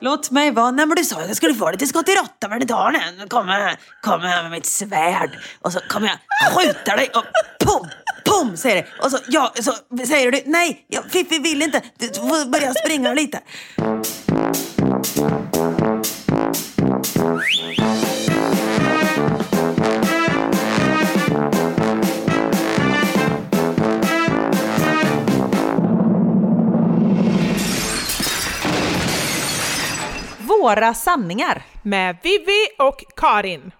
Låt mig vara. Nej men du sa att jag skulle få lite skott i råttan men ta den. Kommer här, kommer här med mitt svärd och så kommer jag skjuta dig och pum, pum säger det. Och så, ja, så säger du nej, jag, Fiffi vill inte. Du får börja springa lite. Våra sanningar. Med Vivi och Karin.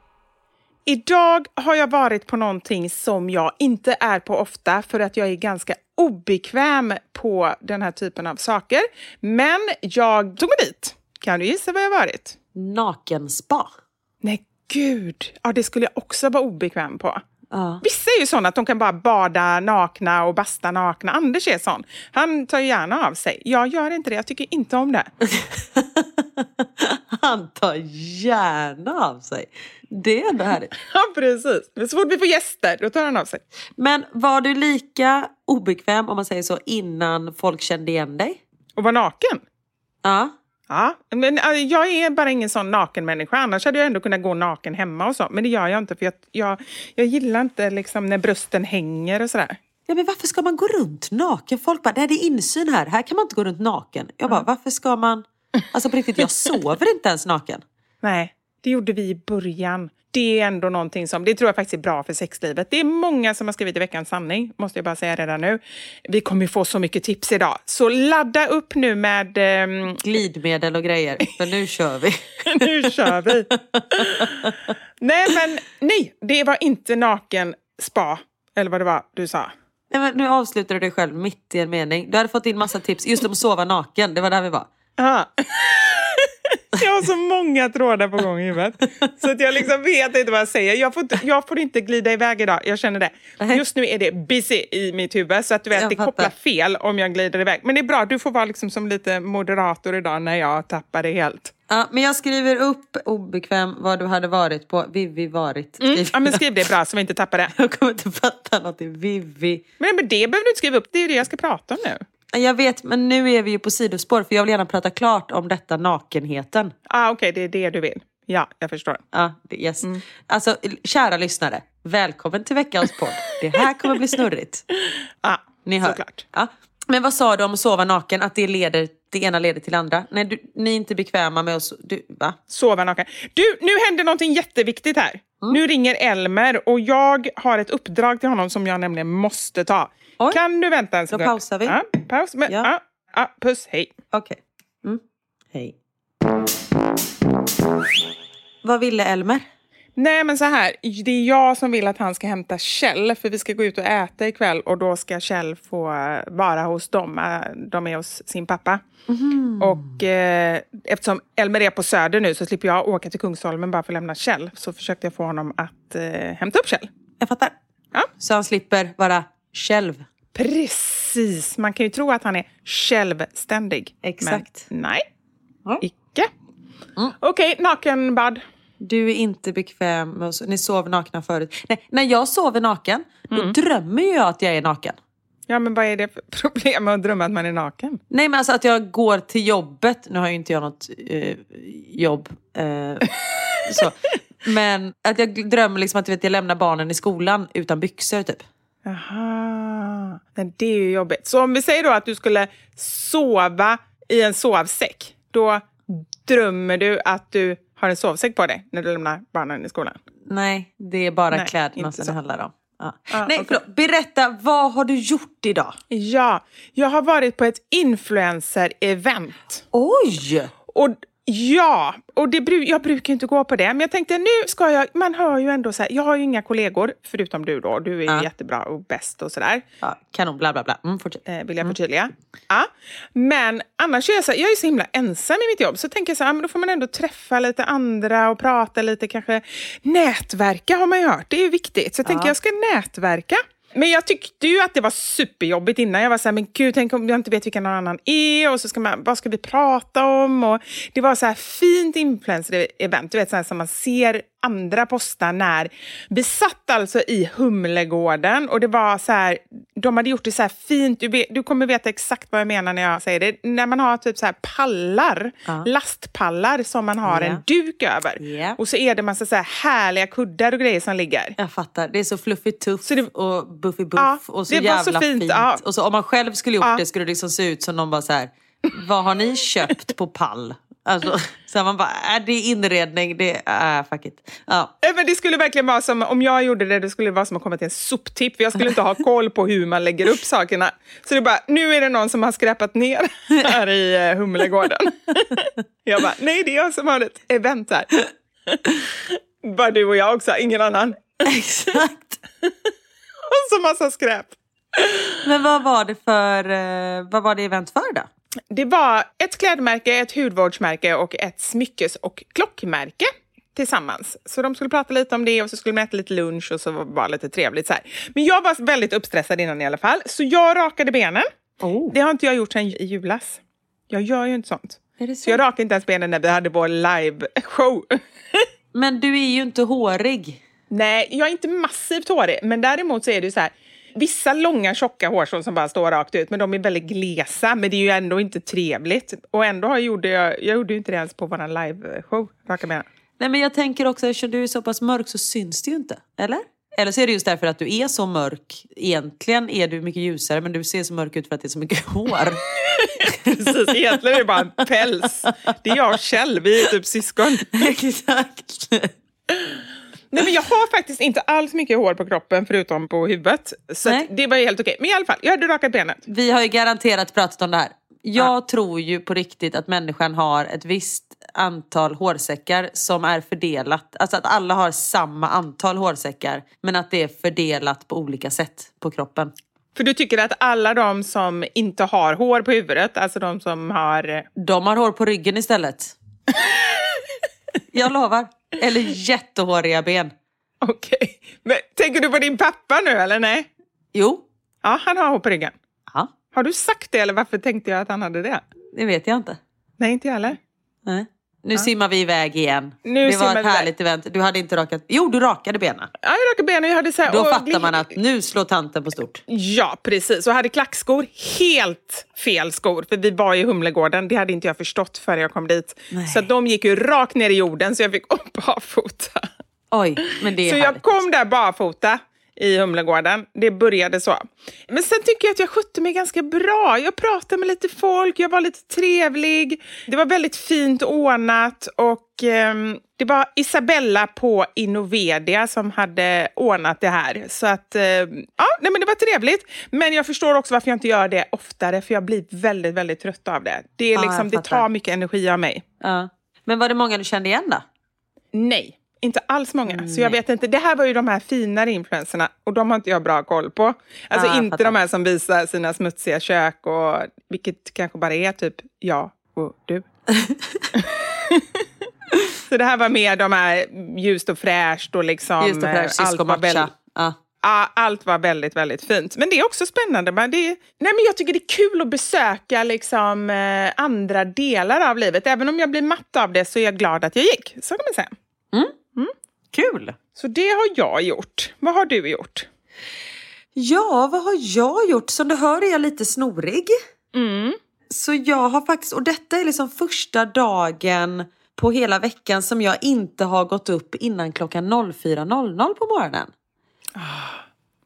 Idag har jag varit på någonting som jag inte är på ofta för att jag är ganska obekväm på den här typen av saker. Men jag tog mig dit. Kan du gissa vad jag har varit? Nakenspa. Nej, gud. Ja, det skulle jag också vara obekväm på. Ja. Vissa är ju såna att de kan bara bada nakna och basta nakna. Anders är sån. Han tar ju gärna av sig. Jag gör inte det. Jag tycker inte om det. Han tar gärna av sig. Det är ändå härligt. Ja, precis. Men så fort vi får gäster, då tar han av sig. Men var du lika obekväm om man säger så innan folk kände igen dig? Och vara naken. Ja. Ja, men jag är bara ingen sån nakenmänniska. Annars hade jag ändå kunnat gå naken hemma och så. Men det gör jag inte för jag, jag, jag gillar inte liksom när brösten hänger och sådär. Ja men varför ska man gå runt naken? Folk bara, det här är insyn här. Här kan man inte gå runt naken. Jag bara, varför ska man? Alltså på riktigt, jag sover inte ens naken. Nej, det gjorde vi i början. Det är ändå någonting som, det tror jag faktiskt är bra för sexlivet. Det är många som har skrivit i veckans sanning, måste jag bara säga redan nu. Vi kommer få så mycket tips idag. Så ladda upp nu med... ehm, Glidmedel och grejer. För nu kör vi. nu kör vi! nej, men nej, det var inte naken spa, eller vad det var du sa. Nej, men nu avslutar du dig själv mitt i en mening. Du hade fått in massa tips just om att sova naken. Det var där vi var. Ja. Jag har så många trådar på gång i huvudet. Så att jag liksom vet inte vad jag säger. Jag får, inte, jag får inte glida iväg idag, jag känner det. Just nu är det busy i mitt huvud så att du vet, Jag det fattar. kopplar fel om jag glider iväg. Men det är bra, du får vara liksom som lite moderator idag när jag tappar det helt. Ja, men jag skriver upp obekväm vad du hade varit på. Vivi varit. Mm. Ja, men skriv det bra så vi inte tappar det. Jag kommer inte fatta någonting. Vivi. Men, men det behöver du inte skriva upp, det är det jag ska prata om nu. Jag vet, men nu är vi ju på sidospår för jag vill gärna prata klart om detta nakenheten. Ah, Okej, det är det du vill. Ja, jag förstår. Ja, det- yes. Alltså, kära lyssnare. Välkommen till veckans podd. Det här kommer bli snurrigt. Ah, Ni hör. Såklart. Ja. Men vad sa du om att sova naken? Att det, leder, det ena leder till det andra? Nej, du, ni är inte bekväma med att... so- Du, va? Sova naken. Du, nu händer någonting jätteviktigt här. Mm. Nu ringer Elmer och jag har ett uppdrag till honom som jag nämligen måste ta. Oj. Kan du vänta en sekund? pausar vi. Ja, paus. Men, Ja. ja. Ja, puss, hej. Okej. Mm. Hej. Vad ville Elmer? Nej, men så här. Det är jag som vill att han ska hämta Kjell, för vi ska gå ut och äta ikväll och då ska Kjell få vara hos dem. Eh, De är hos sin pappa. Mhm. Och eh, eftersom Elmer är på Söder nu så slipper jag åka till Kungsholmen bara för att lämna Kjell. Så försökte jag få honom att eh, hämta upp Kjell. Jag fattar. Ja. Så han slipper vara själv. Precis. Man kan ju tro att han är självständig. Exakt. Men nej, Ja. icke. Mm. Okej, nakenbad. Du är inte bekväm med att so- Ni sov nakna förut. Nej, när jag sover naken, då drömmer jag att jag är naken. Ja, men vad är det för problem med att drömma att man är naken? Nej men alltså att jag går till jobbet, nu har ju inte jag något eh, jobb. Eh, så. Men att jag drömmer liksom att vet, jag lämnar barnen i skolan utan byxor typ. Jaha, men det är ju jobbigt. Så om vi säger då att du skulle sova i en sovsäck, då drömmer du att du har en sovsäck på dig när du lämnar barnen i skolan? Nej, det är bara Nej, kläderna som det handlar om. Ja. Ah, Nej, okej. förlåt. Berätta, vad har du gjort idag? Ja, jag har varit på ett influencer-event. Oj! Och ja, och det, jag brukar inte gå på det, men jag tänkte nu ska jag, man hör ju ändå så här, jag har ju inga kollegor förutom du då, du är Ja. jättebra och bäst och sådär. Ja, kanon, bla bla bla. Mm, eh, vill jag förtydliga. Ja. Men annars är jag, så här, jag är så himla ensam i mitt jobb, så tänker jag så här, men då får man ändå träffa lite andra och prata lite, kanske nätverka har man ju hört, det är ju viktigt. Så jag tänker jag ska nätverka. Men jag tyckte ju att det var superjobbigt innan. Jag var så här, men gud, tänk om jag inte vet vilka någon annan är och så ska man, vad ska vi prata om? Och det var så här fint influencer-event, du vet så här som man ser andra posta när vi satt alltså i Humlegården och det var så här, de hade gjort det så här fint, du, vet, du kommer veta exakt vad jag menar när jag säger det, när man har typ så här pallar, Ja. lastpallar som man har Ja. en duk över. Ja. Och så är det massa så här härliga kuddar och grejer som ligger. Jag fattar. Det är så fluffigt tuff Så det- och buffy buff och så var så jävla fint, fint. Och så om man själv skulle gjort det skulle det liksom se ut som någon bara så här. Vad har ni köpt på pall? Alltså, så man bara, äh, det är inredning, det är äh, fuck it. Ja. Eh, Men det skulle verkligen vara som, om jag gjorde det, det skulle vara som att komma till en soptipp. För jag skulle inte ha koll på hur man lägger upp sakerna. Så det är bara, nu är det någon som har skräpat ner här i eh, Humlegården. jag bara, nej det är jag som har ett event här. Bara du och jag också, ingen annan. Exakt. Och så massa skräp. Men vad var det för eh, vad var det event för då? Det var ett klädmärke, ett hudvårdsmärke och ett smyckes och klockmärke tillsammans. Så de skulle prata lite om det och så skulle de äta lite lunch och så var det bara lite trevligt så här. Men jag var väldigt uppstressad innan i alla fall, så jag rakade benen. Oh. Det har inte jag gjort sedan i julas. Jag gör ju inte sånt. Är det Så jag rakade inte ens benen när vi hade vår live-show. Men du är ju inte hårig. Nej, jag är inte massivt hårig, men däremot så är det så här. Vissa långa tjocka hårstrån som bara står rakt ut, men de är väldigt glesa. Men det är ju ändå inte trevligt. Och ändå har jag gjorde jag, jag gjorde ju inte det ens på vår live-show, raka benen. Nej men jag tänker också, eftersom du är så pass mörk så syns det ju inte. Eller? Eller så är det just därför att du är så mörk. Egentligen är du mycket ljusare men du ser så mörk ut för att det är så mycket hår. Precis, egentligen är det bara en päls. Det är jag och Kjell, vi är typ syskon. Exakt. Nej, men jag har faktiskt inte alls mycket hår på kroppen förutom på huvudet. Så det var ju helt okej. Men i alla fall, jag hade rakat benet. Vi har ju garanterat pratat om det här. Jag tror ju på riktigt att människan har ett visst antal hårsäckar som är fördelat. Alltså att alla har samma antal hårsäckar men att det är fördelat på olika sätt på kroppen. För du tycker att alla de som inte har hår på huvudet, alltså de som har... eh, De har hår på ryggen istället. Jag lovar. Eller jättehåriga ben. Okej. Men tänker du på din pappa nu eller nej? Jo. Ja, han har hår på ryggen. Ja, Har du sagt det eller varför tänkte jag att han hade det? det vet jag inte. Nej, inte jag heller. Nej. Nu simmar vi iväg igen. Nu det var ett iväg. härligt event. Du hade inte rakat... Jo, du rakade benen. Ja, jag rakade benen. Jag hade så här, Då fattar det- man att nu slår tanten på stort. Ja, precis. Och hade klackskor. Helt fel skor. För vi var i Humlegården. Det hade inte jag förstått förrän jag kom dit. Nej. Så de gick ju rakt ner i jorden så jag fick upp barfota. Oj, men det är Så härligt. jag kom där barfota i Humlegården. Det började så. Men sen tycker jag att jag skötte mig ganska bra. Jag pratade med lite folk, jag var lite trevlig. Det var väldigt fint ordnat och ehm, det var Isabella på Innovedia som hade ordnat det här. Så att, ehm, ja, nej, men det var trevligt. Men jag förstår också varför jag inte gör det oftare, för jag blir väldigt, väldigt trött av det. Det, är liksom, det tar mycket energi av mig. Ja. Men var det många du kände igen då? Nej, inte alls många. Så jag vet inte. Det här var ju de här finare influenserna och de har inte jag bra koll på. Alltså jag inte de här som visar sina smutsiga kök och vilket kanske bara är typ jag och du. Så det här var mer de här ljust och fräscht och liksom Just det, eh, för allt var väldigt. Ja, allt var väldigt, väldigt fint. Men det är också spännande. Men det, nej, men jag tycker det är kul att besöka liksom, eh, andra delar av livet. Även om jag blir matt av det så är jag glad att jag gick. Så kan man säga. Kul! Så det har jag gjort. Vad har du gjort? Ja, vad har jag gjort? Som du hör är jag lite snorig. Mm. Så jag har faktiskt, och detta är liksom första dagen på hela veckan som jag inte har gått upp innan klockan 04.00 på morgonen.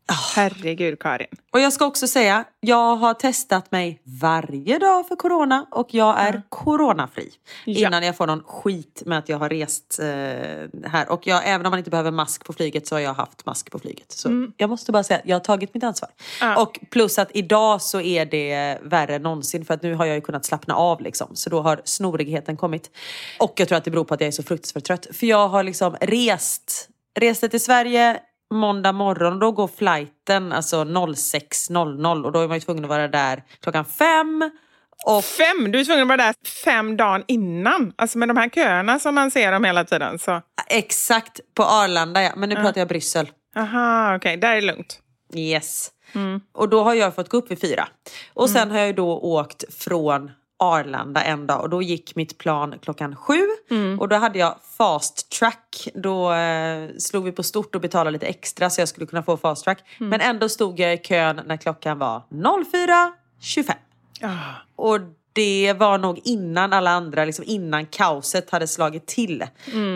Herregud, Karin. Och jag ska också säga, jag har testat mig varje dag för corona och jag är coronafri. Ja. Innan jag får någon skit med att jag har rest eh, här. Och jag, även om man inte behöver mask på flyget så har jag haft mask på flyget. Så jag måste bara säga jag har tagit mitt ansvar. Ja. Och plus att idag så är det värre än någonsin för att nu har jag ju kunnat slappna av liksom. Så då har snorigheten kommit. Och jag tror att det beror på att jag är så fruktansvärt trött. För jag har liksom rest, reste till Sverige måndag morgon då går flighten alltså 06.00 och då är man ju tvungen att vara där klockan fem. Och Fem! Du är tvungen att vara där fem dagar innan. Alltså med de här köerna som man ser dem hela tiden. Så. exakt på Arlanda ja, men nu pratar jag Bryssel. Aha, okej. Där är det lugnt. Yes. Och då har jag fått gå upp vid fyra. Och sen har jag då åkt från Arlanda en dag och då gick mitt plan klockan sju. Och då hade jag fast track. Då eh, slog vi på stort och betalade lite extra så jag skulle kunna få fast track. Men ändå stod jag i kön när klockan var 04.25. Ah. Och det var nog innan alla andra, liksom innan kaoset hade slagit till.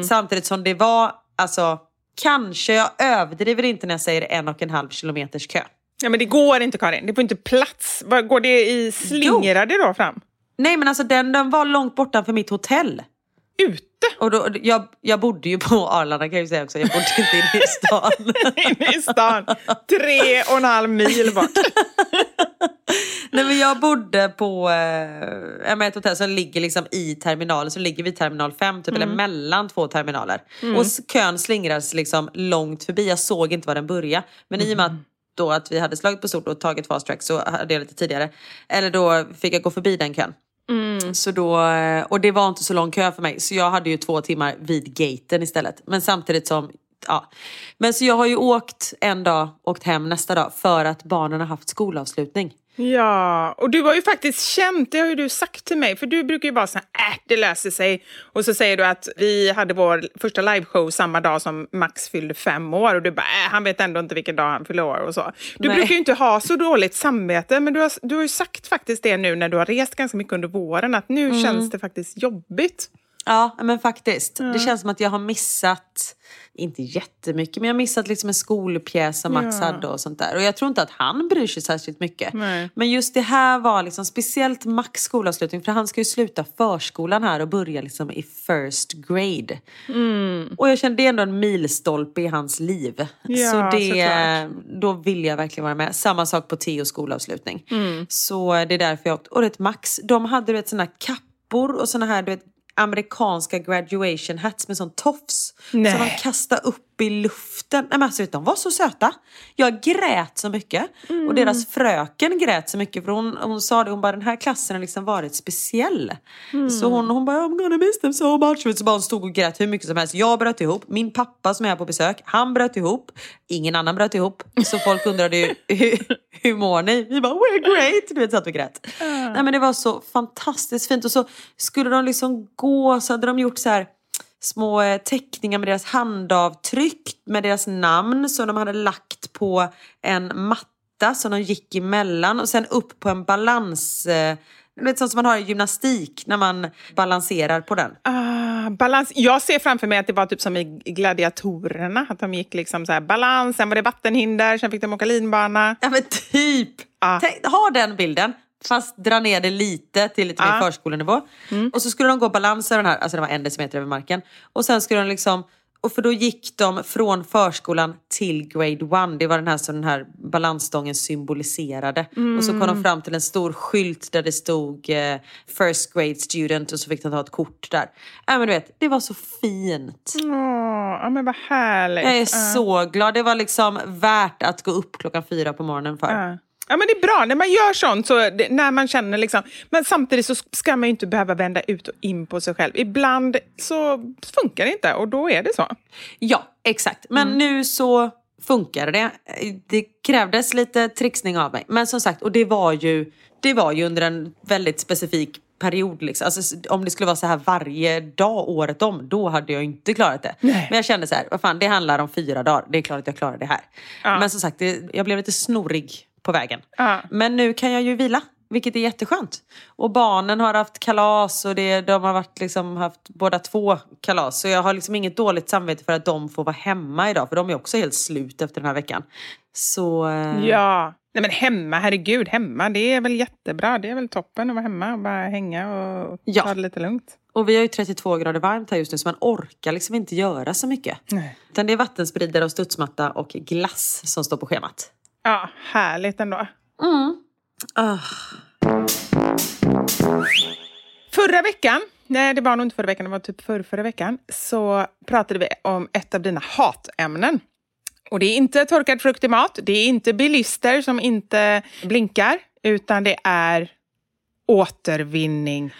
Samtidigt som det var, alltså kanske jag överdriver inte när jag säger en och en halv kilometers kö. Ja, men det går inte, Karin. Det får inte plats. Går det i slingrade då fram? Nej men alltså den, den var långt borta för mitt hotell. Ute? Och då, jag, jag bodde ju på Arlanda kan jag ju säga också, jag bodde inte inne i stan. Inne i stan. Tre och en halv mil bort. Nej, men jag bodde på eh, ett hotell som ligger liksom i terminalen, så ligger vid terminal 5, typ, eller mellan två terminaler. Och s- kön slingras liksom långt förbi, jag såg inte var den började. Men i och med att då att vi hade slagit på stort och tagit fast track så hade jag lite tidigare. Eller då fick jag gå förbi den kön. Mm, så då, eh, och det var inte så lång kö för mig så jag hade ju två timmar vid gaten istället. Men samtidigt som, ja. Men så jag har ju åkt en dag, åkt hem nästa dag för att barnen har haft skolavslutning. Ja, och du har ju faktiskt känt, det har ju du sagt till mig, för du brukar ju bara säga äh, det löser sig. Och så säger du att vi hade vår första liveshow samma dag som Max fyllde fem år och du bara, äh, han vet ändå inte vilken dag han fyller år och så. Du Nej. brukar ju inte ha så dåligt samvete, men du har, du har ju sagt faktiskt det nu när du har rest ganska mycket under våren, att nu Mm. känns det faktiskt jobbigt. Ja, men faktiskt. Det känns som att jag har missat, inte jättemycket, men jag har missat liksom en skolpjäs som Max Ja. hade och sånt där. Och jag tror inte att han bryr sig särskilt mycket. Nej. Men just det här var liksom speciellt Max skolavslutning, för han ska ju sluta förskolan här och börja liksom i first grade. Mm. Och jag kände det är ändå en milstolpe i hans liv. Ja, så det, såklart. då vill jag verkligen vara med. Samma sak på Theos skolavslutning. Mm. Så det är därför jag åkt. Och det Max, de hade du vet såna kappor och såna här du vet amerikanska graduation hats med sån tofs. Nej. Som de kastade upp i luften. Nej, men alltså, de var så söta. Jag grät så mycket. Och deras fröken grät så mycket. För hon, hon sa det, hon bara den här klassen har liksom varit speciell. Så hon, hon bara I'm gonna miss them so much. Så bara hon stod och grät hur mycket som helst. Jag bröt ihop. Min pappa som är här på besök, han bröt ihop. Ingen annan bröt ihop. Så folk undrade ju hur, hur mår ni? Vi bara we're great. Du vet, satt och grät. Nej men det var så fantastiskt fint. Och så skulle de liksom gå så hade de gjort så här små eh, teckningar med deras handavtryck med deras namn som de hade lagt på en matta som de gick emellan och sen upp på en balans... Eh, du vet sånt som man har i gymnastik när man balanserar på den. Ah, balans. Jag ser framför mig att det var typ som i gladiatorerna, att de gick liksom så här balans, sen var det vattenhinder, sen fick de åka linbana. Ja men typ! Tänk, ha den bilden. Fast dra ner det lite till lite mer förskolenivå. Och så skulle de gå balans över den här, alltså det var en decimeter över marken. Och sen skulle de liksom, och för då gick de från förskolan till grade one. Det var den här som den här balansstången symboliserade. Och så kom de fram till en stor skylt där det stod eh, first grade student och så fick de ta ett kort där. Ja men du vet, det var så fint. Åh, ja, men vad härligt. Jag är Ja. så glad. Det var liksom värt att gå upp klockan fyra på morgonen för. Ja. Ja, men det är bra när man gör sånt, så det, när man känner liksom, men samtidigt så ska man ju inte behöva vända ut och in på sig själv. Ibland så funkar det inte och då är det så. Ja, exakt. Men nu så funkar det. Det krävdes lite trixning av mig. Men som sagt, och det var ju, det var ju under en väldigt specifik period. Liksom. Alltså, om det skulle vara så här varje dag året om, då hade jag inte klarat det. Nej. Men jag kände så här, vad fan, det handlar om fyra dagar. Det är klart att jag klarar det här. Ja. Men som sagt, det, jag blev lite snorig på vägen. Ja. Men nu kan jag ju vila. Vilket är jätteskönt. Och barnen har haft kalas och det, de har varit liksom haft båda två kalas. Så jag har liksom inget dåligt samvete för att de får vara hemma idag. För de är också helt slut efter den här veckan. Så eh, Ja. Nej, men hemma, herregud, hemma, det är väl jättebra. Det är väl toppen att vara hemma och bara hänga och Ja. ta det lite lugnt. Och vi har ju 32 grader varmt här just nu så man orkar liksom inte göra så mycket. Nej. Utan det är vattenspridare och studsmatta och glass som står på schemat. Ja, härligt ändå. Ah. Förra veckan, nej det var nog inte förra veckan, det var typ förra, förra veckan, så pratade vi om ett av dina hatämnen. Och det är inte torkad frukt i mat, det är inte bilister som inte blinkar, utan det är återvinning.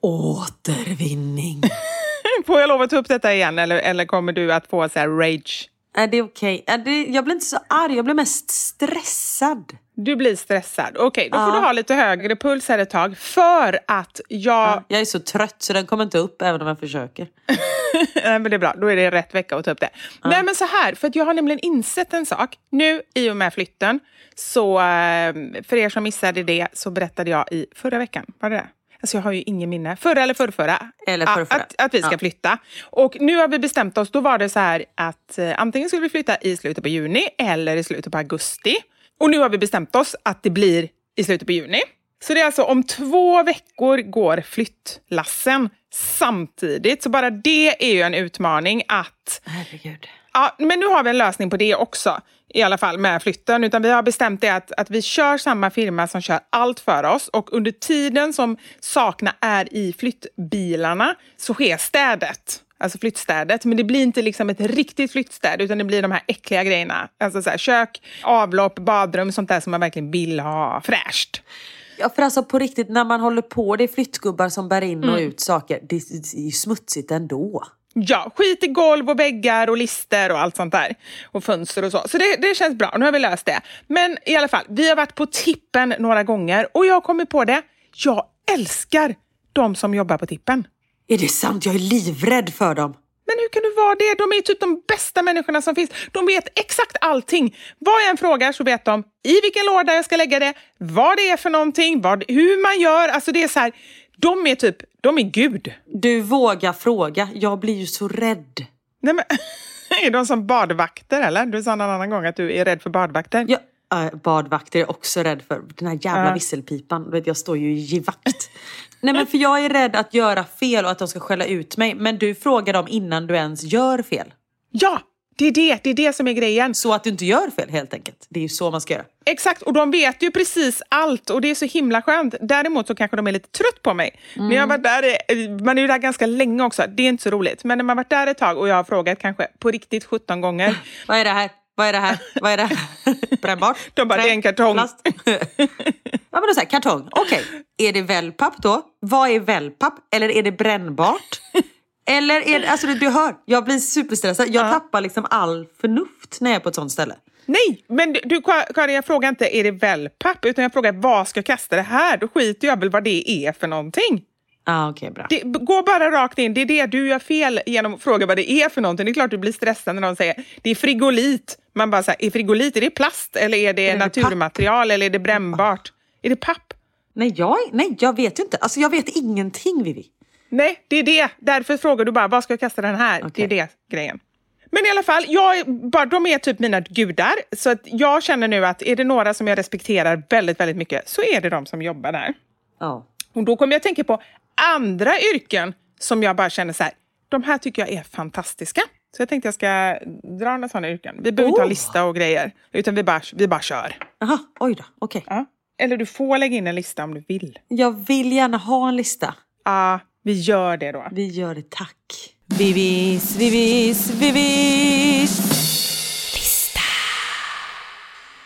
Återvinning. Får jag lov att ta upp detta igen eller, eller kommer du att få så här rage? Är det okej? Det, jag blir inte så arg, jag blir mest stressad. Du blir stressad. Okej, då får Ja. du ha lite högre puls här ett tag för att jag... Jag är så trött så den kommer inte upp även om jag försöker. Nej, men det är bra, då är det rätt vecka att ta upp det. Nej men så här, för att jag har nämligen insett en sak. Nu i och med flytten, så eh, för er som missade det så berättade jag i förra veckan, var det det? Alltså jag har ju ingen minne. Förra eller förrförra. Eller förrförra. Att, att vi ska Ja. flytta. Och nu har vi bestämt oss, då var det så här att eh, antingen skulle vi flytta i slutet på juni eller i slutet på augusti. Och nu har vi bestämt oss att det blir i slutet på juni. Så det är alltså om två veckor går flyttlassen samtidigt. Så bara det är ju en utmaning att Herregud. Ja, men nu har vi en lösning på det också, i alla fall med flytten. Utan vi har bestämt det att, att vi kör samma firma som kör allt för oss och under tiden som sakerna är i flyttbilarna så sker städet. Alltså flyttstädet. Men det blir inte liksom ett riktigt flyttstäd utan det blir de här äckliga grejerna. Alltså så här, kök, avlopp, badrum, sånt där som man verkligen vill ha fräscht. Ja, för alltså på riktigt, när man håller på, det är flyttgubbar som bär in och ut saker. Det, det är ju smutsigt ändå. Ja, skit i golv och väggar och lister och allt sånt där. Och fönster och så. Så det, det känns bra. Nu har vi löst det. Men i alla fall, vi har varit på tippen några gånger och jag har kommit på det. Jag älskar de som jobbar på tippen. Är det sant? Jag är livrädd för dem. Men hur kan du vara det? De är typ de bästa människorna som finns. De vet exakt allting. Vad jag än frågar så vet de i vilken låda jag ska lägga det, vad det är för någonting, vad, hur man gör. Alltså det är så här, de är typ, de är gud. Du vågar fråga. Jag blir ju så rädd. Nej, men, är de som badvakter eller? Du sa någon annan gång att du är rädd för badvakter. Jag, äh, badvakter är jag också rädd för. Den här jävla Ja. visselpipan. Vet, jag står ju i givakt. Nej men för jag är rädd att göra fel och att de ska skälla ut mig. Men du frågar dem innan du ens gör fel. Ja, det är det. Det är det som är grejen. Så att du inte gör fel helt enkelt. Det är ju så man ska göra. Exakt, och de vet ju precis allt och det är så himla skönt. Däremot så kanske de är lite trött på mig. När jag varit där, eh, man är ju där ganska länge också, det är inte så roligt. Men när man har varit där ett tag och jag har frågat kanske på riktigt 17 gånger. Vad är det här? Vad är det här? Vad är det här? Brännbart? De bara, Trä? det är en kartong. Plast? ja men då så här, kartong. Okej, är det wellpapp då? Vad är wellpapp? Eller är det brännbart? Eller är det, alltså du, hör, jag blir superstressad. Jag tappar liksom all förnuft när jag är på ett sånt ställe. Nej, men du- du Karin, jag frågar inte är det wellpapp utan jag frågar vad ska jag kasta det här? Då skiter jag väl vad det är för någonting. Ah, Okej, bra. Det, gå bara rakt in, det är det du gör fel genom att fråga vad det är för någonting. Det är klart du blir stressad när de säger det är frigolit. Man bara säger, är frigolit, är det plast eller är det är det naturmaterial eller är det brännbart? Är det papp? Nej, jag, nej, jag vet ju inte. Alltså jag vet ingenting Vivi. Nej, det är det. Därför frågar du bara, vad ska jag kasta den här? Okej. Det är det grejen. Men i alla fall, jag, bara, de är typ mina gudar. Så att jag känner nu att är det några som jag respekterar väldigt, väldigt mycket så är det de som jobbar där. Ja. Och då kommer jag tänka på andra yrken som jag bara känner så här, de här tycker jag är fantastiska. Så jag tänkte jag ska dra några sådana yrken. Vi behöver inte ha Oh. lista och grejer, utan vi bara, vi bara kör. Aha, oj då. Okej. Ja. Eller du får lägga in en lista om du vill. Jag vill gärna ha en lista. Ja, vi gör det då. Vi gör det, tack. Vivis, vivis, vivis. Lista.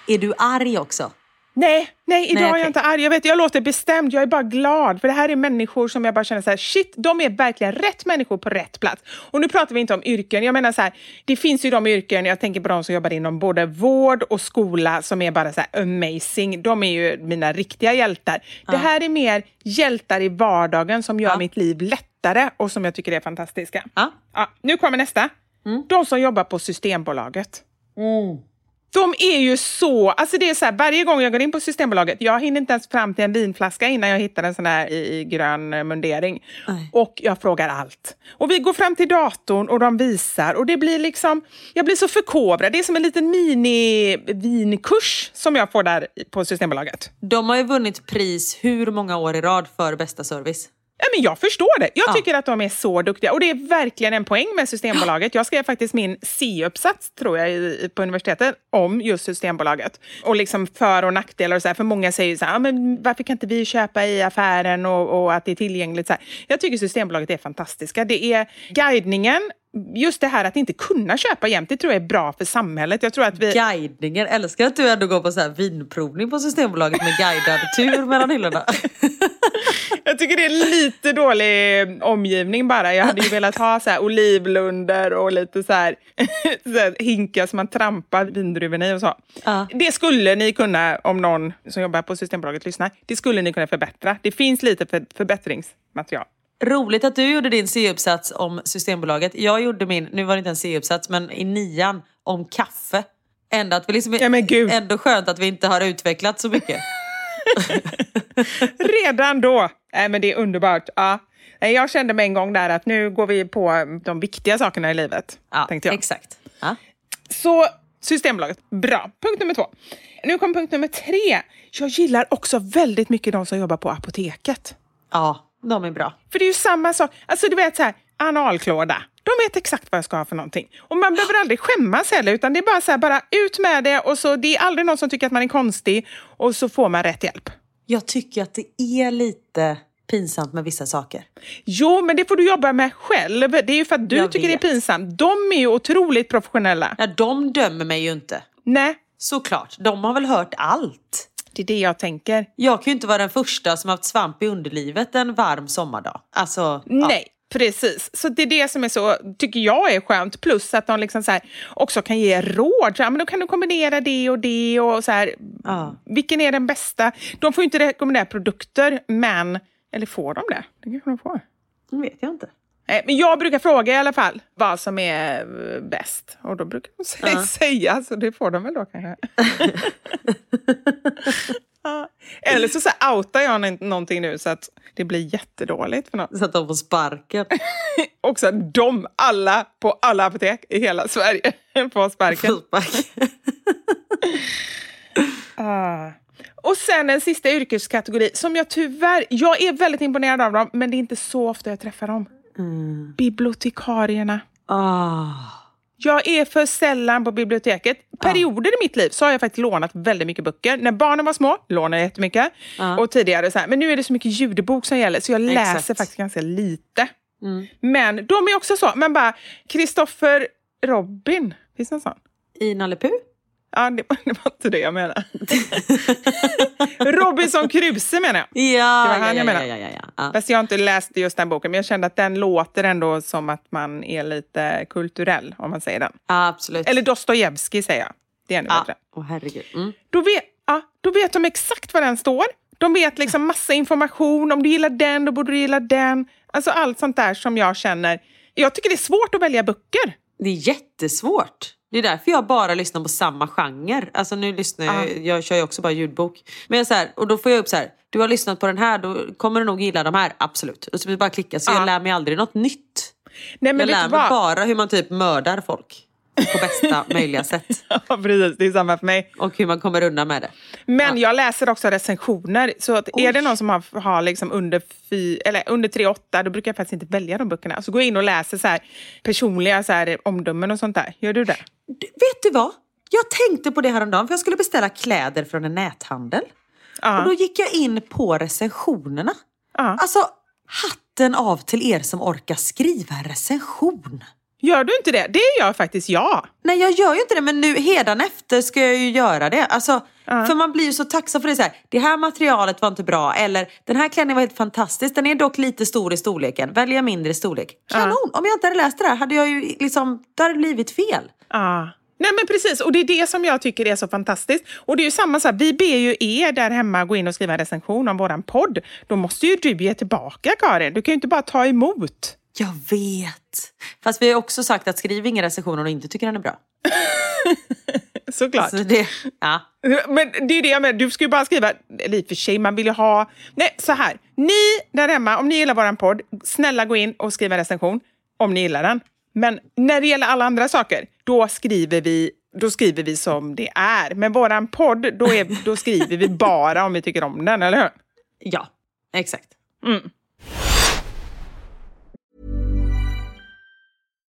Är du arg också? Nej, nej, idag Nej, är okej. jag inte arg. Jag, vet, jag låter bestämd, jag är bara glad. För det här är människor som jag bara känner så här, shit, de är verkligen rätt människor på rätt plats. Och nu pratar vi inte om yrken. Jag menar så här, det finns ju de yrken, jag tänker på de som jobbar inom både vård och skola som är bara så här amazing. De är ju mina riktiga hjältar. Det här är mer hjältar i vardagen som gör Ja. mitt liv lättare och som jag tycker är fantastiska. Ja. Ja, nu kommer nästa. De som jobbar på Systembolaget. De är ju så... Alltså det är så här, varje gång jag går in på Systembolaget, jag hinner inte ens fram till en vinflaska innan jag hittar en sån här i, i grön eh, mundering. Nej. Och jag frågar allt. Och vi går fram till datorn och de visar och det blir liksom... Jag blir så förkovrad. Det är som en liten mini-vinkurs som jag får där på Systembolaget. De har ju vunnit pris hur många år i rad för bästa service. Ja, men jag förstår det. Jag Ja. tycker att de är så duktiga. Och det är verkligen en poäng med Systembolaget. Jag skrev faktiskt min C-uppsats, tror jag, på universitetet om just Systembolaget. Och liksom för och nackdelar och så här. För många säger så här, "Ja, men varför kan inte vi köpa i affären och, och att det är tillgängligt? Så här. Jag tycker Systembolaget är fantastiska. Det är guidningen, just det här att inte kunna köpa jämt, det tror jag är bra för samhället. Jag tror att vi... Guidningen. Älskar att du ändå går på så här vinprovning på Systembolaget med guidad tur mellan hyllorna. Jag tycker det är lite dålig omgivning bara. Jag hade ju velat ha så här olivlunder och lite så här, så här hinkar som man trampar vindruvorna i och så. Ja. Det skulle ni kunna, om någon som jobbar på Systembolaget lyssnar, det skulle ni kunna förbättra. Det finns lite för, förbättringsmaterial. Roligt att du gjorde din C-uppsats om Systembolaget. Jag gjorde min, nu var det inte en C-uppsats, men i nian om kaffe. Ändå, att vi liksom, Ja, men gud. ändå skönt att vi inte har utvecklat så mycket. Redan då! Nej, men det är underbart. Ja. Jag kände med en gång där att nu går vi på de viktiga sakerna i livet. Ja, tänkte jag. exakt. Ja. Så Systembolaget, bra. Punkt nummer två. Nu kommer punkt nummer tre. Jag gillar också väldigt mycket de som jobbar på apoteket. ja, de är bra. För det är ju samma sak. Alltså du vet så här, analklåda. De vet exakt vad jag ska ha för någonting. Och man behöver aldrig skämmas heller, utan det är bara så här, bara ut med det och så det är aldrig någon som tycker att man är konstig och så får man rätt hjälp. Jag tycker att det är lite pinsamt med vissa saker. Jo, men det får du jobba med själv. Det är ju för att du Jag tycker vet. det är pinsamt. De är ju otroligt professionella. Ja, de dömer mig ju inte. Nej, Såklart, de har väl hört allt. Det är det jag tänker. Jag kan ju inte vara den första som haft svamp i underlivet en varm sommardag. Alltså, ja. Nej, precis. Så det är det som är så, tycker jag är skönt. Plus att de liksom så också kan ge råd. Så här, men då kan du kombinera det och det. och så här, Ja. Vilken är den bästa? De får ju inte rekommendera produkter, men... Eller får de det? Det kanske de får. Det vet jag inte. Nej, men jag brukar fråga i alla fall vad som är eh, bäst. Och då brukar de sä- Ja. säga, så det får de väl då kanske. Ja. Eller så, så här, outar jag nå- någonting nu så att det blir jättedåligt för någon. Så att de får sparken. Också de, alla på alla apotek i hela Sverige. Får sparken. Ah. Och sen en sista yrkeskategori som jag tyvärr, jag är väldigt imponerad av dem, men det är inte så ofta jag träffar dem. Bibliotekarierna. Ah. Jag är för sällan på biblioteket. Perioder i mitt liv så har jag faktiskt lånat väldigt mycket böcker. När barnen var små lånade jag jättemycket. Ja. Och tidigare så här. Men nu är det så mycket ljudbok som gäller så jag läser Exakt. faktiskt ganska lite. Mm. Men de är också så. Men bara, Kristoffer Robin, finns det en sån? I Nalle Puh? Ja, det, det var inte det jag menade. Robinson Crusoe menar jag. Ja, Det var han ja, jag ja, menar. ja, ja, ja, ja. Fast jag har inte läst just den boken, men jag kände att den låter ändå som att man är lite kulturell, om man säger den. ja, absolut. Eller Dostojevskij säger jag. Det är ännu ja. bättre. Åh herregud. Mm. Då vet, ja, då vet de exakt vad den står. De vet liksom massa information. Om du gillar den, då borde du gilla den. Alltså allt sånt där som jag känner. Jag tycker det är svårt att välja böcker. Det är jättesvårt. Det är därför jag bara lyssnar på samma genre. Alltså nu lyssnar jag, jag kör ju också bara ljudbok. Men jag så här, och då får jag upp så här, du har lyssnat på den här, då kommer du nog gilla de här, absolut. Och så bara klicka, så Ja. jag lär mig aldrig något nytt. Nej, men jag lär mig bara hur man typ mördar folk. På bästa möjliga sätt. Ja, precis. Det är samma för mig. Och hur man kommer undan med det. Men jag läser också recensioner. Så att är det någon som har, har liksom under, fy, eller under 3-8, då brukar jag faktiskt inte välja de böckerna. Så gå in och läser så här personliga så här omdömen och sånt där. Gör du det? Du, vet du vad? Jag tänkte på det häromdagen för jag skulle beställa kläder från en näthandel. Ja. Och då gick jag in på recensionerna. Ja. Alltså, hatten av till er som orkar skriva en recension. Gör du inte det? Det gör faktiskt jag. Nej jag gör ju inte det men nu efter ska jag ju göra det. Alltså, För man blir ju så tacksam för det. Så här, det här materialet var inte bra eller den här klänningen var helt fantastisk. Den är dock lite stor i storleken. Väljer mindre storlek. Kanon! Om jag inte hade läst det där hade jag ju liksom, det hade blivit fel. Ja. Nej men precis, och det är det som jag tycker är så fantastiskt. Och det är ju samma så här, vi ber ju er där hemma gå in och skriva en recension om våran podd. Då måste ju du ge tillbaka Karin. Du kan ju inte bara ta emot. Jag vet. Fast vi har också sagt att skriv ingen recension om du inte tycker den är bra. Såklart. Så det, ja. Men det är det jag menar, du ska ju bara skriva, eller i och för sig, man vill ju ha... Nej, så här. Ni där hemma, om ni gillar våran podd, snälla gå in och skriv en recension om ni gillar den. Men när det gäller alla andra saker, då skriver vi, då skriver vi som det är. Men våran podd, då, är, då skriver vi bara om vi tycker om den, eller hur? ja, exakt.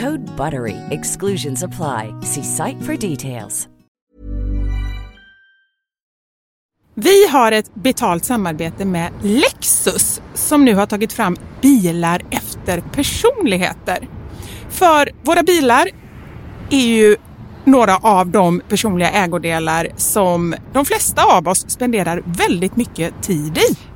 Code BUTTERY. Exclusions apply. See site for details. Vi har ett betalt samarbete med Lexus som nu har tagit fram bilar efter personligheter. För våra bilar är ju några av de personliga ägodelar som de flesta av oss spenderar väldigt mycket tid i.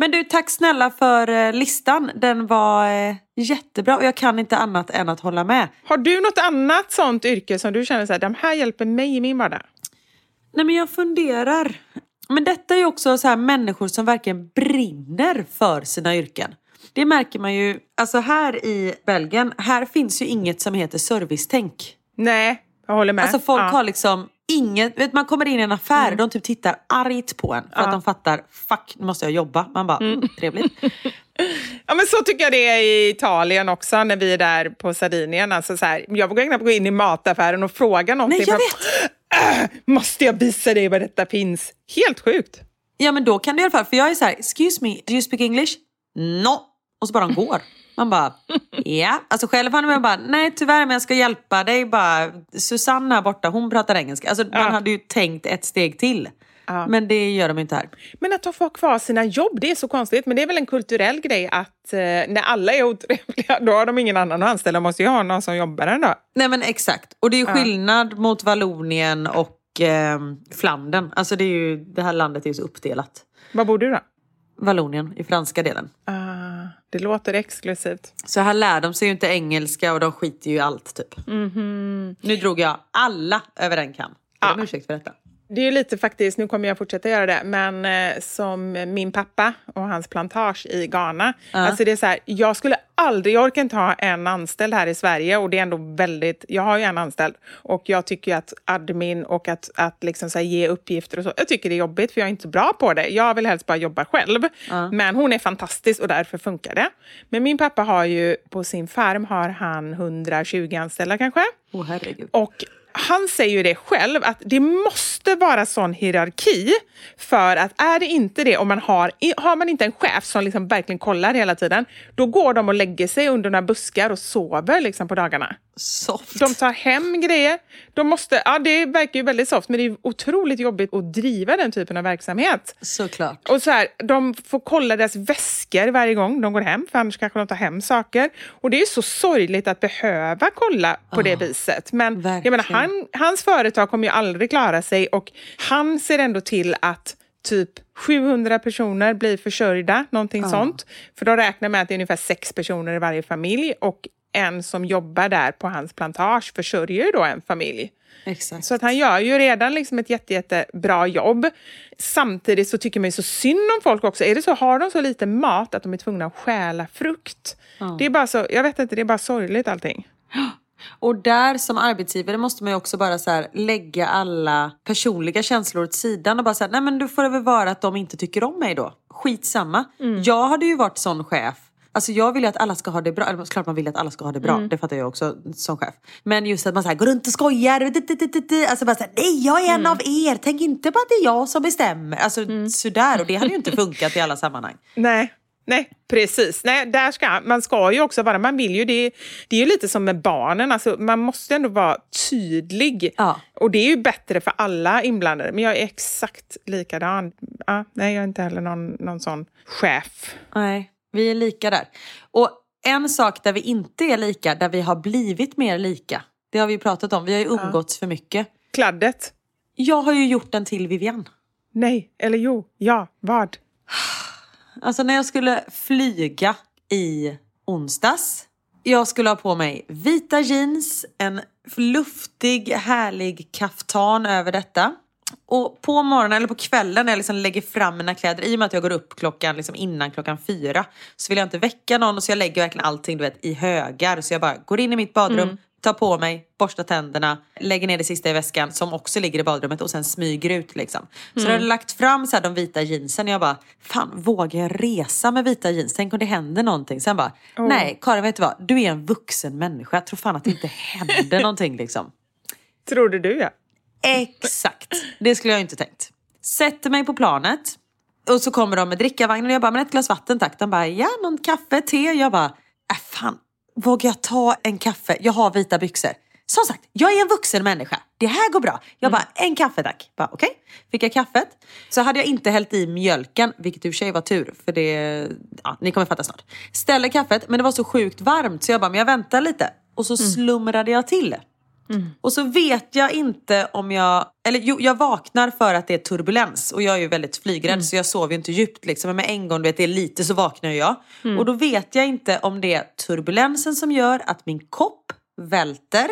Men du, tack snälla för eh, listan. Den var eh, jättebra och jag kan inte annat än att hålla med. Har du något annat sånt yrke som du känner så här, de här hjälper mig i min vardag? Nej men jag funderar. Men detta är ju också så här människor som verkligen brinner för sina yrken. Det märker man ju, alltså här i Belgien, här finns ju inget som heter servicetänk. Nej, jag håller med. Alltså folk Ja. har liksom inget, vet, man kommer in i en affär Mm. de typ tittar argt på en för att de fattar, fuck nu måste jag jobba. Man bara, mm. trevligt. Ja, men så tycker jag det är i Italien också när vi är där på Sardinien. Alltså så här, jag vågar knappt gå in i mataffären och fråga någonting. Nej jag vet. Äh, måste jag visa dig vad detta finns? Helt sjukt. Ja men då kan du i alla fall, för jag är så här, excuse me, do you speak English? No. Och så bara de går. Man bara, ja. Alltså själv hade man bara, nej tyvärr men jag ska hjälpa dig bara. Susanne här borta, hon pratar engelska. Alltså man hade ju tänkt ett steg till. Men det gör de inte här. Men att ha kvar sina jobb, det är så konstigt. Men det är väl en kulturell grej att eh, när alla är otrevliga, då har de ingen annan att anställa. De måste ju ha någon som jobbar ändå. Nej men exakt. Och det är skillnad mot Vallonien och eh, Flandern. Alltså det, är ju, det här landet är ju så uppdelat. Var bor du då? Vallonien i franska delen. Ah, det låter exklusivt. Så här lär de sig ju inte engelska och de skiter ju i allt typ. Nu drog jag alla över en kam. Ber om ursäkt för detta. Det är lite faktiskt, nu kommer jag fortsätta göra det, men eh, som min pappa och hans plantage i Ghana. Alltså det är så här, jag skulle aldrig, jag orkar inte ha en anställd här i Sverige och det är ändå väldigt, jag har ju en anställd och jag tycker att admin och att, att liksom så ge uppgifter och så, jag tycker det är jobbigt för jag är inte bra på det. Jag vill helst bara jobba själv. Men hon är fantastisk och därför funkar det. Men min pappa har ju, på sin farm har han 120 anställda kanske. Åh herregud. Och han säger ju det själv, att det måste vara sån hierarki för att är det inte det, om man har, har man inte en chef som liksom verkligen kollar hela tiden, då går de och lägger sig under några buskar och sover liksom på dagarna. Soft. De tar hem grejer. De måste, ja, det verkar ju väldigt soft, men det är otroligt jobbigt att driva den typen av verksamhet. Såklart. Och så här, de får kolla deras väskor varje gång de går hem, för annars kanske de tar hem saker. Och det är ju så sorgligt att behöva kolla på det viset. Men jag menar, han, hans företag kommer ju aldrig klara sig och han ser ändå till att typ 700 personer blir försörjda, någonting sånt. För de räknar med att det är ungefär sex personer i varje familj och en som jobbar där på hans plantage försörjer ju då en familj. Exakt. Så att han gör ju redan liksom ett jätte, jättebra jobb. Samtidigt så tycker man ju så synd om folk också. Är det så, har de så lite mat att de är tvungna att stjäla frukt? Det är bara så, jag vet inte, det är bara sorgligt allting. Och där som arbetsgivare måste man ju också bara så här, lägga alla personliga känslor åt sidan och bara säga nej men då får det väl vara att de inte tycker om mig då. Skitsamma. Jag hade ju varit sån chef. Alltså jag vill ju att alla ska ha det bra. Eller klart man vill att alla ska ha det bra. Det fattar jag också som chef. Men just att man så här, går runt och skojar. Alltså bara såhär, nej jag är en av er. Tänk inte på att det är jag som bestämmer. Alltså sådär. Och det hade ju inte funkat i alla sammanhang. Nej, nej, precis. Nej, där ska, man ska ju också vara, man vill ju det. Det är ju lite som med barnen, alltså, man måste ändå vara tydlig. Ja. Och det är ju bättre för alla inblandade. Men jag är exakt likadan. Ja, nej, jag är inte heller någon, någon sån chef. Nej, vi är lika där. Och en sak där vi inte är lika, där vi har blivit mer lika. Det har vi ju pratat om. Vi har ju umgåtts för mycket. Kladdet? Jag har ju gjort den till Vivian. Nej, eller jo, ja, vad? Alltså när jag skulle flyga i onsdags. Jag skulle ha på mig vita jeans, en luftig härlig kaftan över detta. Och på morgonen eller på kvällen när jag liksom lägger fram mina kläder, i och med att jag går upp klockan liksom innan klockan fyra, så vill jag inte väcka någon så jag lägger verkligen allting du vet, i högar. Så jag bara går in i mitt badrum, tar på mig, borstar tänderna, lägger ner det sista i väskan som också ligger i badrummet och sen smyger ut liksom. Så jag hade lagt fram så här, de vita jeansen och jag bara, fan vågar jag resa med vita jeans? Tänk om det händer någonting. Sen bara, nej Karin vet du vad, du är en vuxen människa. Jag tror fan att det inte händer någonting liksom. Trodde du ja. Exakt, det skulle jag inte tänkt. Sätter mig på planet och så kommer de med drickavagnen och jag bara, men ett glas vatten tack. De bara, ja någon kaffe, te. Jag bara, äh, fan vågar jag ta en kaffe? Jag har vita byxor. Som sagt, jag är en vuxen människa. Det här går bra. Jag bara, en kaffe tack. Okej, fick jag kaffet. Så hade jag inte hällt i mjölken, vilket i och för sig var tur. För det, ja, ni kommer fatta snart. Ställer kaffet, men det var så sjukt varmt så jag bara, men jag väntar lite. Och så slumrade jag till. Och så vet jag inte om jag, eller jo, jag vaknar för att det är turbulens och jag är ju väldigt flygrädd så jag sover ju inte djupt liksom. Men med en gång du vet, det är lite så vaknar jag. Och då vet jag inte om det är turbulensen som gör att min kopp välter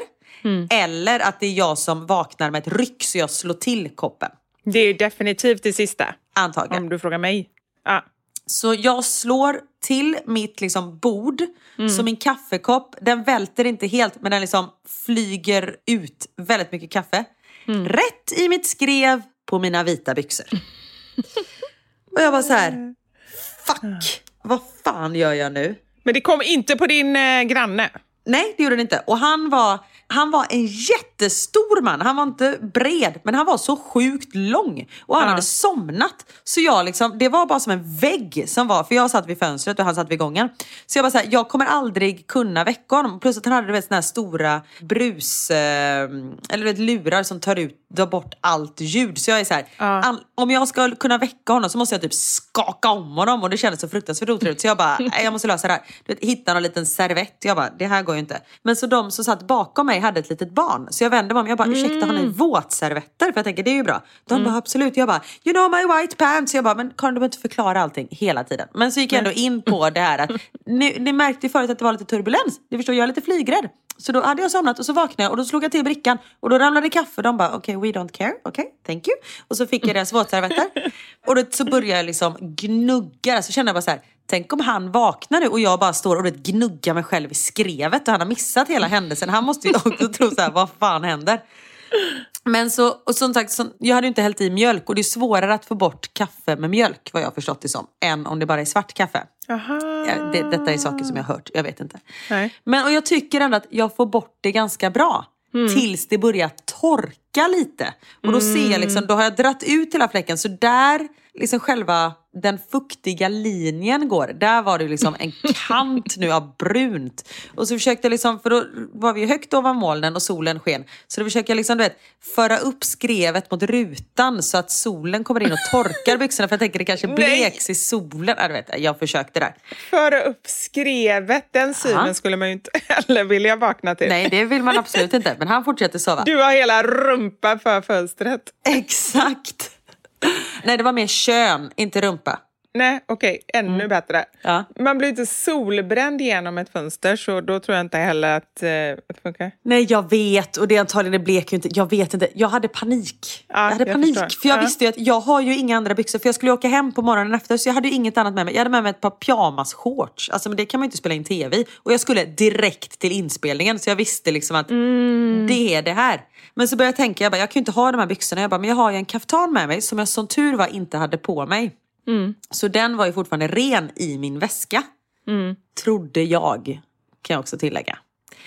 eller att det är jag som vaknar med ett ryck så jag slår till koppen. Det är definitivt det sista. Antagligen. Om du frågar mig. Ja. Så jag slår till mitt liksom bord. Så min kaffekopp, den välter inte helt men den liksom flyger ut väldigt mycket kaffe. Rätt i mitt skrev på mina vita byxor. Och jag var så här, fuck, vad fan gör jag nu? Men det kom inte på din eh, granne. Nej, det gjorde den inte. Och han var, han var en jättestor man. Han var inte bred, men han var så sjukt lång. Och han Ja. hade somnat. Så jag liksom, det var bara som en vägg som var, för jag satt vid fönstret och han satt vid gången. Så jag bara såhär, jag kommer aldrig kunna väcka honom. Plus att han hade du vet, såna här stora brus, eh, eller vet, lurar som tar ut, drar bort allt ljud. Så jag är så här, all, om jag ska kunna väcka honom så måste jag typ skaka om honom och det kändes så fruktansvärt otrevligt. Så jag bara, "Nej, jag måste lösa det här. Du vet, hitta någon liten servett. Jag bara, det här går ju inte. Men så de som satt bakom mig hade ett litet barn. Så jag vände mig om, jag bara, ursäkta har ni våtservetter? För jag tänker, det är ju bra. De bara, absolut. Jag bara, you know my white pants. Jag bara, men Karin du behöver inte förklara allting hela tiden. Men så gick jag ändå in på det här att, ni, ni märkte ju förut att det var lite turbulens. Ni förstår, jag är lite flygrädd. Så då hade jag somnat och så vaknade jag och då slog jag till brickan och då ramlade kaffe. De bara okej we don't care, okej thank you. Och så fick jag deras våtservetter. Och då så började jag liksom gnugga. Så kände jag bara så här, tänk om han vaknar nu och jag bara står och gnuggar mig själv i skrevet och han har missat hela händelsen. Han måste ju också tro så här, vad fan händer? Men så, och som sagt, så, jag hade ju inte hällt i mjölk och det är svårare att få bort kaffe med mjölk vad jag har förstått det som. Än om det bara är svart kaffe. Aha. Ja, det, detta är saker som jag har hört, jag vet inte. Nej. Men och jag tycker ändå att jag får bort det ganska bra. Tills det börjar torka lite. Och då ser jag liksom, då har jag dratt ut hela fläcken. Så där liksom själva den fuktiga linjen går. Där var det liksom en kant nu av brunt. Och så försökte jag liksom, för då var vi högt ovan molnen och solen sken. Så då försöker jag liksom, du vet, föra upp skrevet mot rutan så att solen kommer in och torkar byxorna. För jag tänker det kanske Nej. bleks i solen. Ja, du vet, jag försökte där. Föra upp skrevet, den synen Ja. skulle man ju inte heller vilja vakna till. Nej, det vill man absolut inte. Men han fortsätter sova. Du har hela rumpa för fönstret. Exakt. Nej, det var mer kön, inte rumpa. Nej, okej, ännu Mm. bättre. Ja. Man blir inte solbränd genom ett fönster så då tror jag inte heller att, eh, att det funkar. Nej, jag vet. Och det antagligen det blek ju inte. Jag vet inte. Jag hade panik. Ja, jag hade jag panik. förstår. För jag Ja. visste ju att jag har ju inga andra byxor. För jag skulle åka hem på morgonen efter. Så jag hade ju inget annat med mig. Jag hade med mig ett par pyjamas-shorts. Alltså men det kan man ju inte spela in tv i. Och jag skulle direkt till inspelningen. Så jag visste liksom att Mm. det är det här. Men så började jag tänka, jag, bara, jag kan ju inte ha de här byxorna. Jag bara, men jag har ju en kaftan med mig. Som jag som tur var inte hade på mig. Mm. Så den var ju fortfarande ren i min väska. Mm. Trodde jag. Kan jag också tillägga.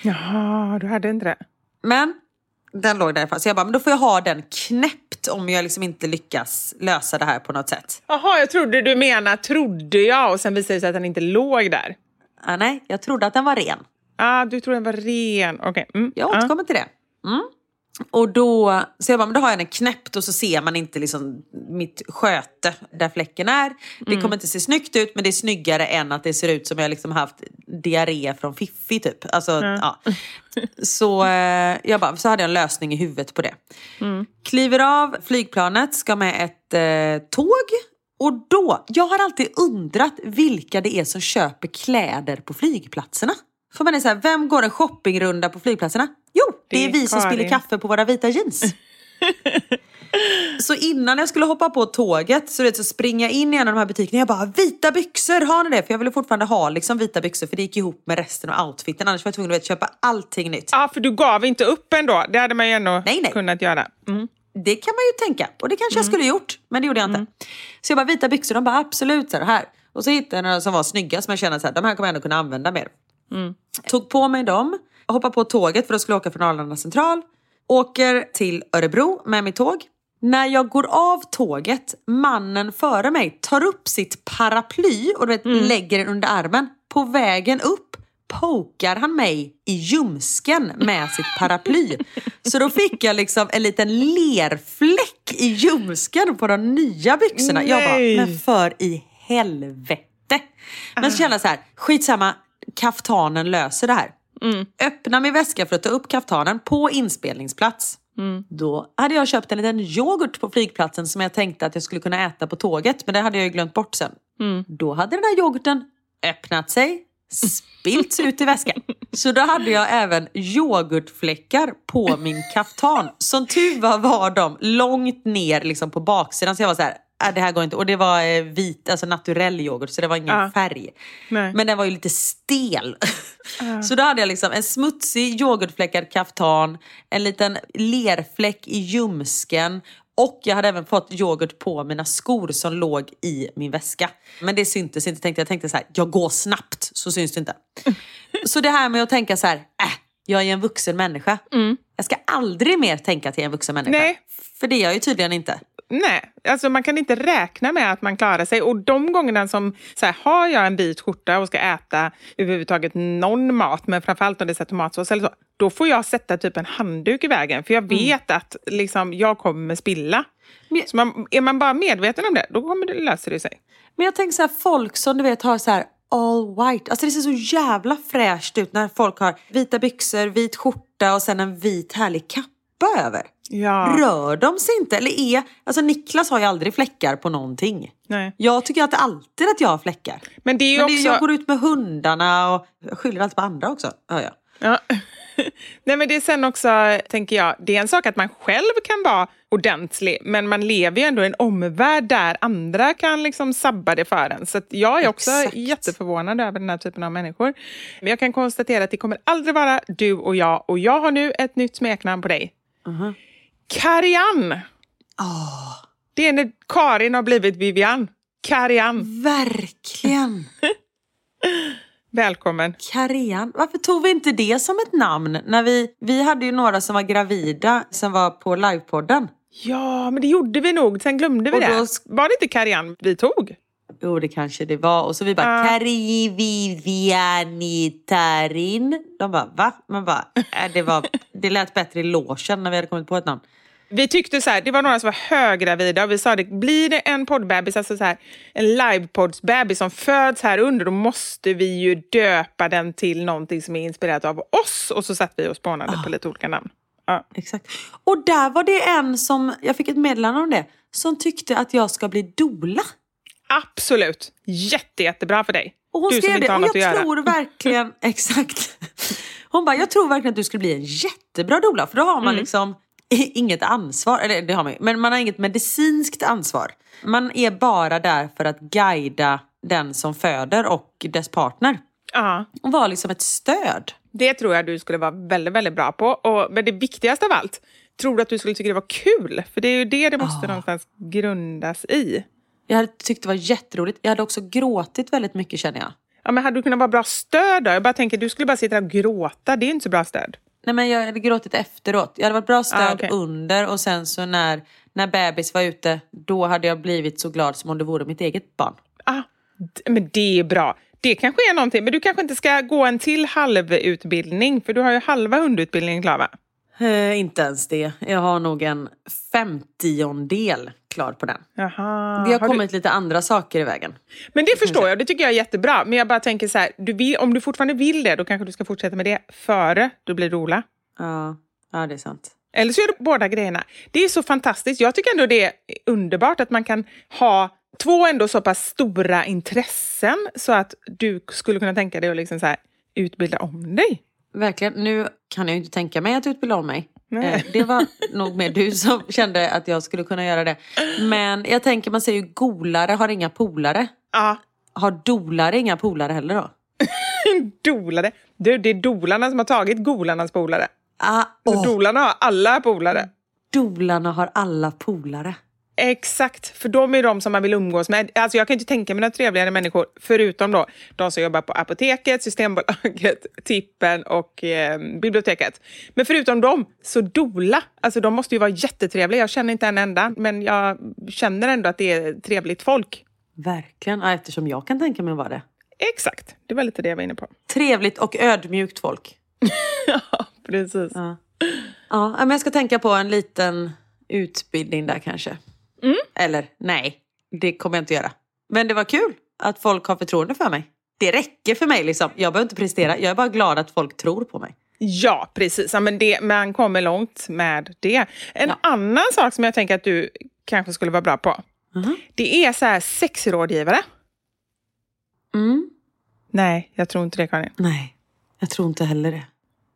Jaha, du hade inte det? Men den låg där fall. Så jag bara, men då får jag ha den knäppt om jag liksom inte lyckas lösa det här på något sätt. Jaha, jag trodde du menade trodde jag och sen visade det sig att den inte låg där. Ah, nej, jag trodde att den var ren. Ah, du tror den var ren. Okej. Mm. Jag ah. återkommer till det. Mm. Och då, så jag bara, men då har jag den knäppt och så ser man inte liksom mitt sköte där fläcken är. Det kommer inte se snyggt ut men det är snyggare än att det ser ut som jag liksom haft diarré från Fiffi typ. Alltså, ja. Så eh, jag bara, så hade jag en lösning i huvudet på det. Kliver av flygplanet, ska med ett eh, tåg. Och då, jag har alltid undrat vilka det är som köper kläder på flygplatserna. För man är så här, vem går en shoppingrunda på flygplatserna? Jo, det, Det är är vi som spiller kaffe på våra vita jeans. Så innan jag skulle hoppa på tåget så, vet, så springer jag in i en av de här butikerna jag bara vita byxor, har ni det? För jag ville fortfarande ha liksom vita byxor för det gick ihop med resten av outfiten. Annars var jag tvungen att vet, köpa allting nytt. Ja, för du gav inte upp ändå. Det hade man ju ändå Nej, nej. kunnat göra. Mm. Det kan man ju tänka och det kanske jag skulle gjort men det gjorde jag inte. Så jag bara vita byxor, de bara absolut så här. Och så hittade jag några som var snygga som jag kände här, de här kommer jag ändå kunna använda mer. Tog på mig dem, hoppade på tåget för att skulle åka från Arlanda central. Åker till Örebro med mitt tåg. När jag går av tåget, mannen före mig tar upp sitt paraply och vet, lägger den under armen. På vägen upp pokar han mig i ljumsken med sitt paraply. Så då fick jag liksom en liten lerfläck i ljumsken på de nya byxorna. Jag bara, Nej. men för i helvete. Men så kände jag så här, skitsamma, kaftanen löser det här. Öppna min väska för att ta upp kaftanen på inspelningsplats. Då hade jag köpt en liten yoghurt på flygplatsen som jag tänkte att jag skulle kunna äta på tåget. Men det hade jag ju glömt bort sen. Då hade den här yoghurten öppnat sig, spillts ut i väskan. Så då hade jag även yoghurtfläckar på min kaftan. Som tur var var de långt ner liksom på baksidan. Så jag var så här, äh, det här går inte. Och det var eh, vit, alltså naturell yoghurt så det var ingen Ja. färg. Nej. Men den var ju lite stel. Så då hade jag liksom en smutsig yoghurtfläckad kaftan, en liten lerfläck i ljumsken och jag hade även fått yoghurt på mina skor som låg i min väska. Men det syntes inte. Tänkte, jag tänkte så här, jag går snabbt så syns det inte. Så det här med att tänka så här, äh, jag är en vuxen människa. Jag ska aldrig mer tänka till en vuxen människa. Nej. För det är jag ju tydligen inte. Nej, alltså man kan inte räkna med att man klarar sig. Och de gångerna som, så här, har jag en vit skjorta och ska äta överhuvudtaget någon mat, men framförallt om det är tomatsås eller så, då får jag sätta typ en handduk i vägen. För jag vet att liksom, jag kommer spilla. Men- Så man, är man bara medveten om det, då kommer det löser det sig. Men jag tänker så här, folk som du vet har så här all white. Alltså det ser så jävla fräscht ut när folk har vita byxor, vit skjorta och sen en vit härlig kappa över. Ja. Rör de sig inte? Eller är... Alltså Niklas har ju aldrig fläckar på någonting. Nej. Jag tycker att alltid att jag har fläckar. Men det är Men det, också... jag går ut med hundarna och skyller allt på andra också. Hör jag. Ja. Nej, men det är sen också, tänker jag, det är en sak att man själv kan vara ordentlig, men man lever ju ändå i en omvärld där andra kan liksom sabba det för en. Så jag är också Exakt. jätteförvånad över den här typen av människor. Men jag kan konstatera att det kommer aldrig vara du och jag, och jag har nu ett nytt smeknamn på dig. Kariann! Det är när Karin har blivit Vivian. Kariann, Verkligen. välkommen. Karian. Varför tog vi inte det som ett namn? När vi, vi hade ju några som var gravida som var på livepodden. Ja, men det gjorde vi nog. Sen glömde vi Och det. då Var det inte Kariann vi tog? Jo, det kanske det var. Och så vi bara, Ja. Kari Viviani Tarin. De bara, va? Man bara, äh, det, var, det lät bättre i logen när vi hade kommit på ett namn. Vi tyckte så här, det var några som var höggravida och vi sa det, blir det en poddbebis, alltså så här, en livepoddsbebis som föds här under, då måste vi ju döpa den till någonting som är inspirerat av oss. Och så satt vi och spånade på lite olika namn. Ja. Exakt. Och där var det en som, jag fick ett meddelande om det, som tyckte att jag ska bli dola. Absolut, Jätte, jättebra för dig. Och hon du som skrev inte det har och något att jag göra. tror verkligen, exakt. Hon bara, jag tror verkligen att du skulle bli en jättebra doula. För då har man Mm. liksom inget ansvar, eller det har man ju, men man har inget medicinskt ansvar. Man är bara där för att guida den som föder och dess partner. Ja. Och vara liksom ett stöd. Det tror jag du skulle vara väldigt, väldigt bra på. Och, men det viktigaste av allt, tror du att du skulle tycka det var kul? För det är ju det det måste någonstans grundas i. Jag hade tyckt det var jätteroligt. Jag hade också gråtit väldigt mycket känner jag. Ja, men hade du kunnat vara bra stöd då? Jag bara tänker, du skulle bara sitta och gråta. Det är inte så bra stöd. Nej men jag hade gråtit efteråt. Jag hade varit bra stöd Ah, okej. under och sen så när, när bebis var ute, då hade jag blivit så glad som om det vore mitt eget barn. Ah, men det är bra. Det kanske är någonting. Men du kanske inte ska gå en till halvutbildning, för du har ju halva hundutbildningen klar va? Eh, inte ens det. Jag har nog en femtiondel klar på den. Jaha. Det har, Har du- kommit lite andra saker i vägen. Men det förstår jag, det tycker jag är jättebra. Men jag bara tänker så här, du vill, om du fortfarande vill det, då kanske du ska fortsätta med det före du blir doula. Ja, ja det är sant. Eller så gör du båda grejerna. Det är så fantastiskt. Jag tycker ändå det är underbart att man kan ha två ändå så pass stora intressen så att du skulle kunna tänka dig att liksom så här, utbilda om dig. Verkligen. Nu kan jag ju inte tänka mig att utbilda om mig. Nej. Eh, Det var nog mer du som kände att jag skulle kunna göra det. Men jag tänker, man säger ju golare har inga polare. Ja, Har dolare inga polare heller då? dolare. Du, det är dolarna som har tagit golarnas polare. Ah, åh, Dolarna har alla polare. dolarna har alla polare. Exakt, för de är de som man vill umgås med. Alltså jag kan inte tänka mig några trevligare människor, förutom då de som jobbar på Apoteket, Systembolaget, Tippen och eh, biblioteket. Men förutom dem, så dola. Alltså de måste ju vara jättetrevliga. Jag känner inte en enda, men jag känner ändå att det är trevligt folk. Verkligen, eftersom jag kan tänka mig att vara det. exakt. Det var lite det jag var inne på. Trevligt och ödmjukt folk. ja, precis. Ja. ja, men jag ska tänka på en liten utbildning där kanske. Mm. Eller nej, det kommer jag inte göra. Men det var kul att folk har förtroende för mig. Det räcker för mig. Liksom. Jag behöver inte prestera. Jag är bara glad att folk tror på mig. Ja, precis. Ja, men det, man kommer långt med det. En annan sak som jag tänker att du kanske skulle vara bra på. Det är så här sexrådgivare. Mm. Nej, jag tror inte det Karin. Nej, jag tror inte heller det.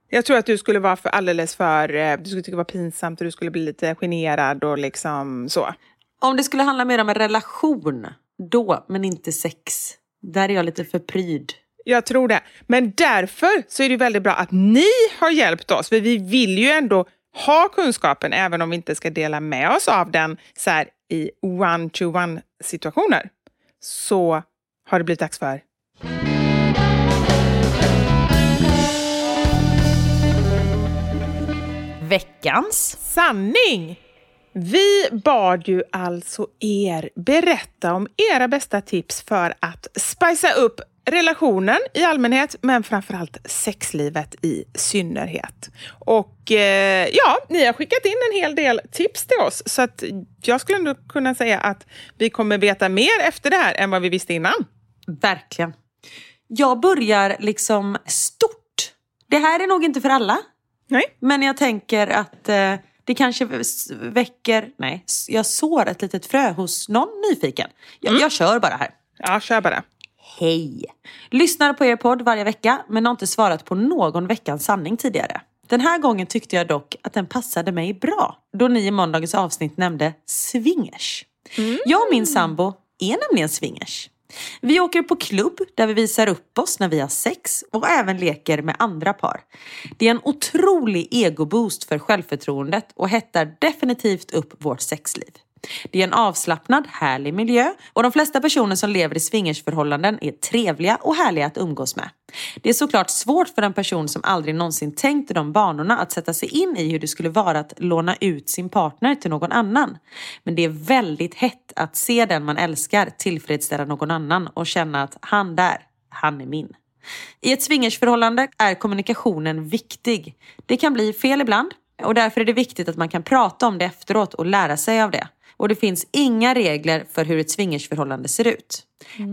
Jag tror att du skulle vara för alldeles för... eh, Du skulle tycka det var pinsamt och du skulle bli lite generad och liksom så. Om det skulle handla mer om en relation, då, men inte sex. Där är jag lite för pryd. Jag tror det. Men därför så är det väldigt bra att ni har hjälpt oss. För vi vill ju ändå ha kunskapen även om vi inte ska dela med oss av den så här, i one-to-one situationer. Så har det blivit dags för Veckans sanning. Vi bad ju alltså er berätta om era bästa tips för att spicea upp relationen i allmänhet, men framförallt sexlivet i synnerhet. Och eh, ja, ni har skickat in en hel del tips till oss, så att jag skulle ändå kunna säga att vi kommer veta mer efter det här än vad vi visste innan. Verkligen. Jag börjar liksom stort. Det här är nog inte för alla. Nej. Men jag tänker att eh, det kanske väcker... Nej, jag sår ett litet frö hos någon nyfiken. Jag, jag kör bara här. Ja, kör bara. Hej! Lyssnar på er podd varje vecka men har inte svarat på någon veckans sanning tidigare. Den här gången tyckte jag dock att den passade mig bra då ni i måndagens avsnitt nämnde swingers. Jag och min sambo är nämligen swingers. Vi åker på klubb där vi visar upp oss när vi har sex och även leker med andra par. Det är en otrolig egoboost för självförtroendet och hettar definitivt upp vårt sexliv. Det är en avslappnad, härlig miljö och de flesta personer som lever i swingersförhållanden är trevliga och härliga att umgås med. Det är såklart svårt för en person som aldrig någonsin tänkt i de banorna att sätta sig in i hur det skulle vara att låna ut sin partner till någon annan. Men det är väldigt hett att se den man älskar tillfredsställa någon annan och känna att han där, han är min. I ett swingersförhållande är kommunikationen viktig. Det kan bli fel ibland och därför är det viktigt att man kan prata om det efteråt och lära sig av det. Och det finns inga regler för hur ett swingersförhållande ser ut.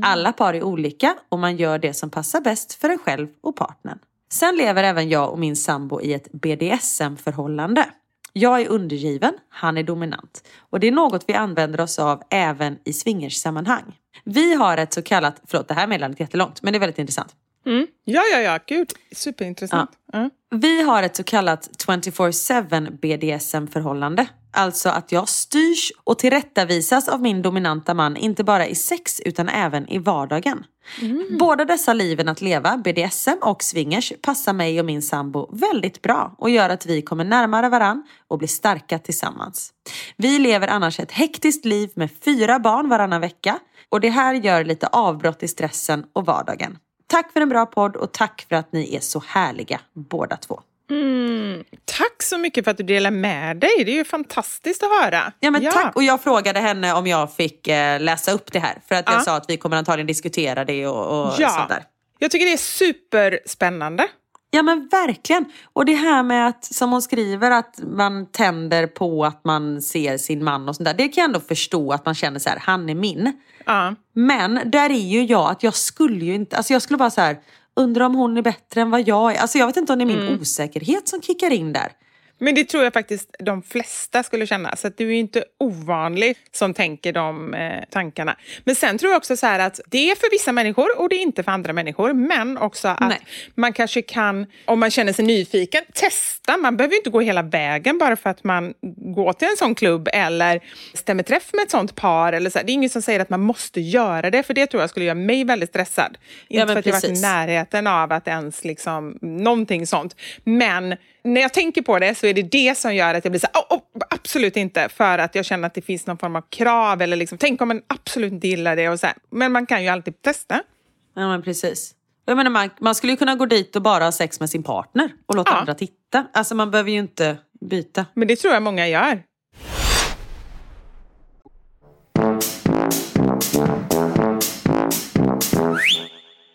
Alla par är olika och man gör det som passar bäst för en själv och partnern. Sen lever även jag och min sambo i ett BDSM-förhållande. Jag är undergiven, han är dominant. Och det är något vi använder oss av även i swingerssammanhang. Vi har ett så kallat, förlåt det här meddelandet är jättelångt men det är väldigt intressant. Mm. Ja, ja, ja. Gud, superintressant. Ja. Vi har ett så kallat 24-7 BDSM-förhållande. Alltså att jag styrs och tillrättavisas av min dominanta man inte bara i sex utan även i vardagen. Båda dessa liven att leva, BDSM och swingers, passar mig och min sambo väldigt bra och gör att vi kommer närmare varann och blir starka tillsammans. Vi lever annars ett hektiskt liv med fyra barn varannan vecka och det här gör lite avbrott i stressen och vardagen. Tack för en bra podd och tack för att ni är så härliga båda två. Mm. Tack så mycket för att du delar med dig. Det är ju fantastiskt att höra. Ja men tack! Och jag frågade henne om jag fick eh, läsa upp det här. För att jag Ja. sa att vi kommer antagligen diskutera det och, och Ja. sånt där. Jag tycker det är superspännande. Ja men verkligen. Och det här med att, som hon skriver, att man tänder på att man ser sin man och sånt där. Det kan jag ändå förstå att man känner så här, han är min. Ja. Men där är ju jag att jag skulle ju inte, alltså jag skulle bara så här, undra om hon är bättre än vad jag är. Alltså jag vet inte om det är min osäkerhet som kickar in där. Men det tror jag faktiskt de flesta skulle känna. Så att du är ju inte ovanlig som tänker de eh, tankarna. Men sen tror jag också så att det är för vissa människor och det är inte för andra människor. Men också att Nej. man kanske kan, om man känner sig nyfiken, testa. Man behöver inte gå hela vägen bara för att man går till en sån klubb eller stämmer träff med ett sånt par. Eller så. Det är ingen som säger att man måste göra det, för det tror jag skulle göra mig väldigt stressad. Inte men för att jag varit i precis. närheten av att ens liksom, någonting sånt. Men när jag tänker på det så är det det som gör att jag blir så här, "Åh, åh, absolut inte, för att jag känner att det finns någon form av krav eller liksom, tänk om man absolut inte gillar det och så här. Men man kan ju alltid testa. Ja men precis. Jag menar, man, man skulle ju kunna gå dit och bara ha sex med sin partner och låta Ja. andra titta. Alltså man behöver ju inte byta. Men det tror jag många gör.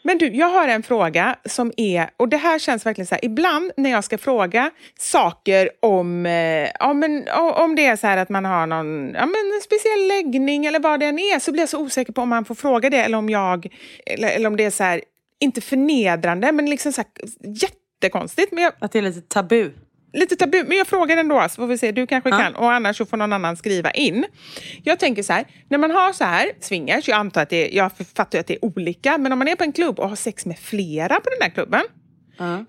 Men du, jag har en fråga som är, och det här känns verkligen så här, ibland när jag ska fråga saker om, eh, ja, men, om det är så här att man har någon ja, men en speciell läggning eller vad det än är, så blir jag så osäker på om man får fråga det eller om jag, eller, eller om det är så här, inte förnedrande, men liksom så här, jättekonstigt. Men jag, Att det är lite tabu lite tabu, men jag frågar ändå så får vi se, du kanske Ja. kan och annars så får någon annan skriva in. Jag tänker så här, när man har så här swingers, jag antar att det är, jag fattar att det är olika, men om man är på en klubb och har sex med flera på den där klubben,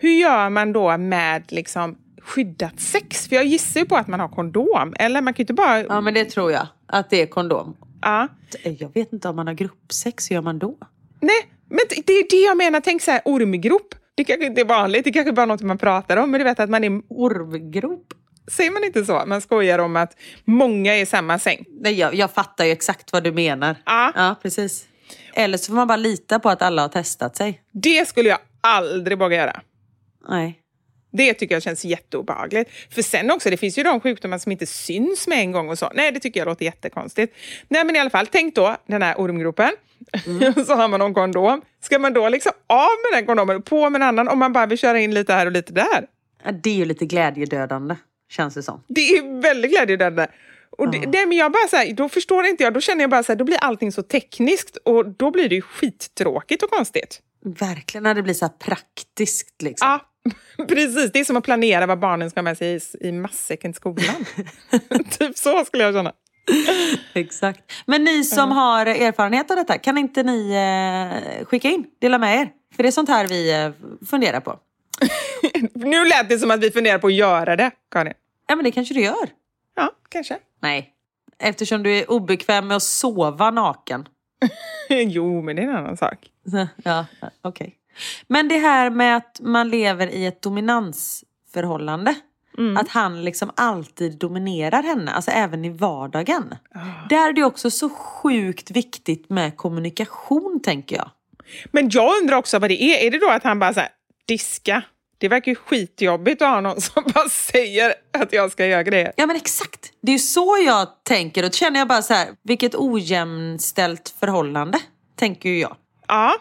hur gör man då med liksom skyddat sex? För jag gissar ju på att man har kondom, eller man kan ju inte bara... Ja, men det tror jag. Att det är kondom. Ja. Jag vet inte om man har gruppsex, hur gör man då? Nej, men det det är det jag menar. Tänk så här, ormgrop. Det kanske inte är vanligt, det kanske bara är något man pratar om, men du vet att man är... Ormgrop? Säger man inte så? Man skojar om att många är i samma säng. Nej, jag, jag fattar ju exakt vad du menar. Ja. ja, precis. Eller så får man bara lita på att alla har testat sig. Det skulle jag aldrig våga göra. Nej. Det tycker jag känns jätteobehagligt. För sen också, det finns ju de sjukdomar som inte syns med en gång och så. Nej, det tycker jag låter jättekonstigt. Nej, men i alla fall, tänk då den här ormgropen. så har man någon kondom. Ska man då liksom av med den kondomen och på med en annan om man bara vill köra in lite här och lite där? Ja, Det är ju lite glädjedödande, känns det som. Det är väldigt glädjedödande. Och det, det, men jag bara så här, då förstår inte jag, då känner jag bara så här, då blir allting så tekniskt och då blir det ju skittråkigt och konstigt. Verkligen, när det blir så här praktiskt liksom. Ja, precis. Det är som att planera vad barnen ska ha med sig i, i matsäcken till skolan. typ så skulle jag känna. Exakt. Men ni som har erfarenhet av detta, kan inte ni eh, skicka in, dela med er? För det är sånt här vi eh, funderar på. Nu lät det som att vi funderar på att göra det, Karin. Ja, men det kanske du gör. Ja, kanske. Nej, eftersom du är obekväm med att sova naken. jo, men det är en annan sak. Ja, okej. Men det här med att man lever i ett dominansförhållande. Att han liksom alltid dominerar henne, alltså även i vardagen. Där är det också så sjukt viktigt med kommunikation, tänker jag. Men jag undrar också vad det är. Är det då att han bara så här, diska? Det verkar ju skitjobbigt att ha någon som bara säger att jag ska göra grejer. Ja men exakt. Det är ju så jag tänker. Och då känner jag bara så här, vilket ojämställt förhållande, tänker ju jag. Ja,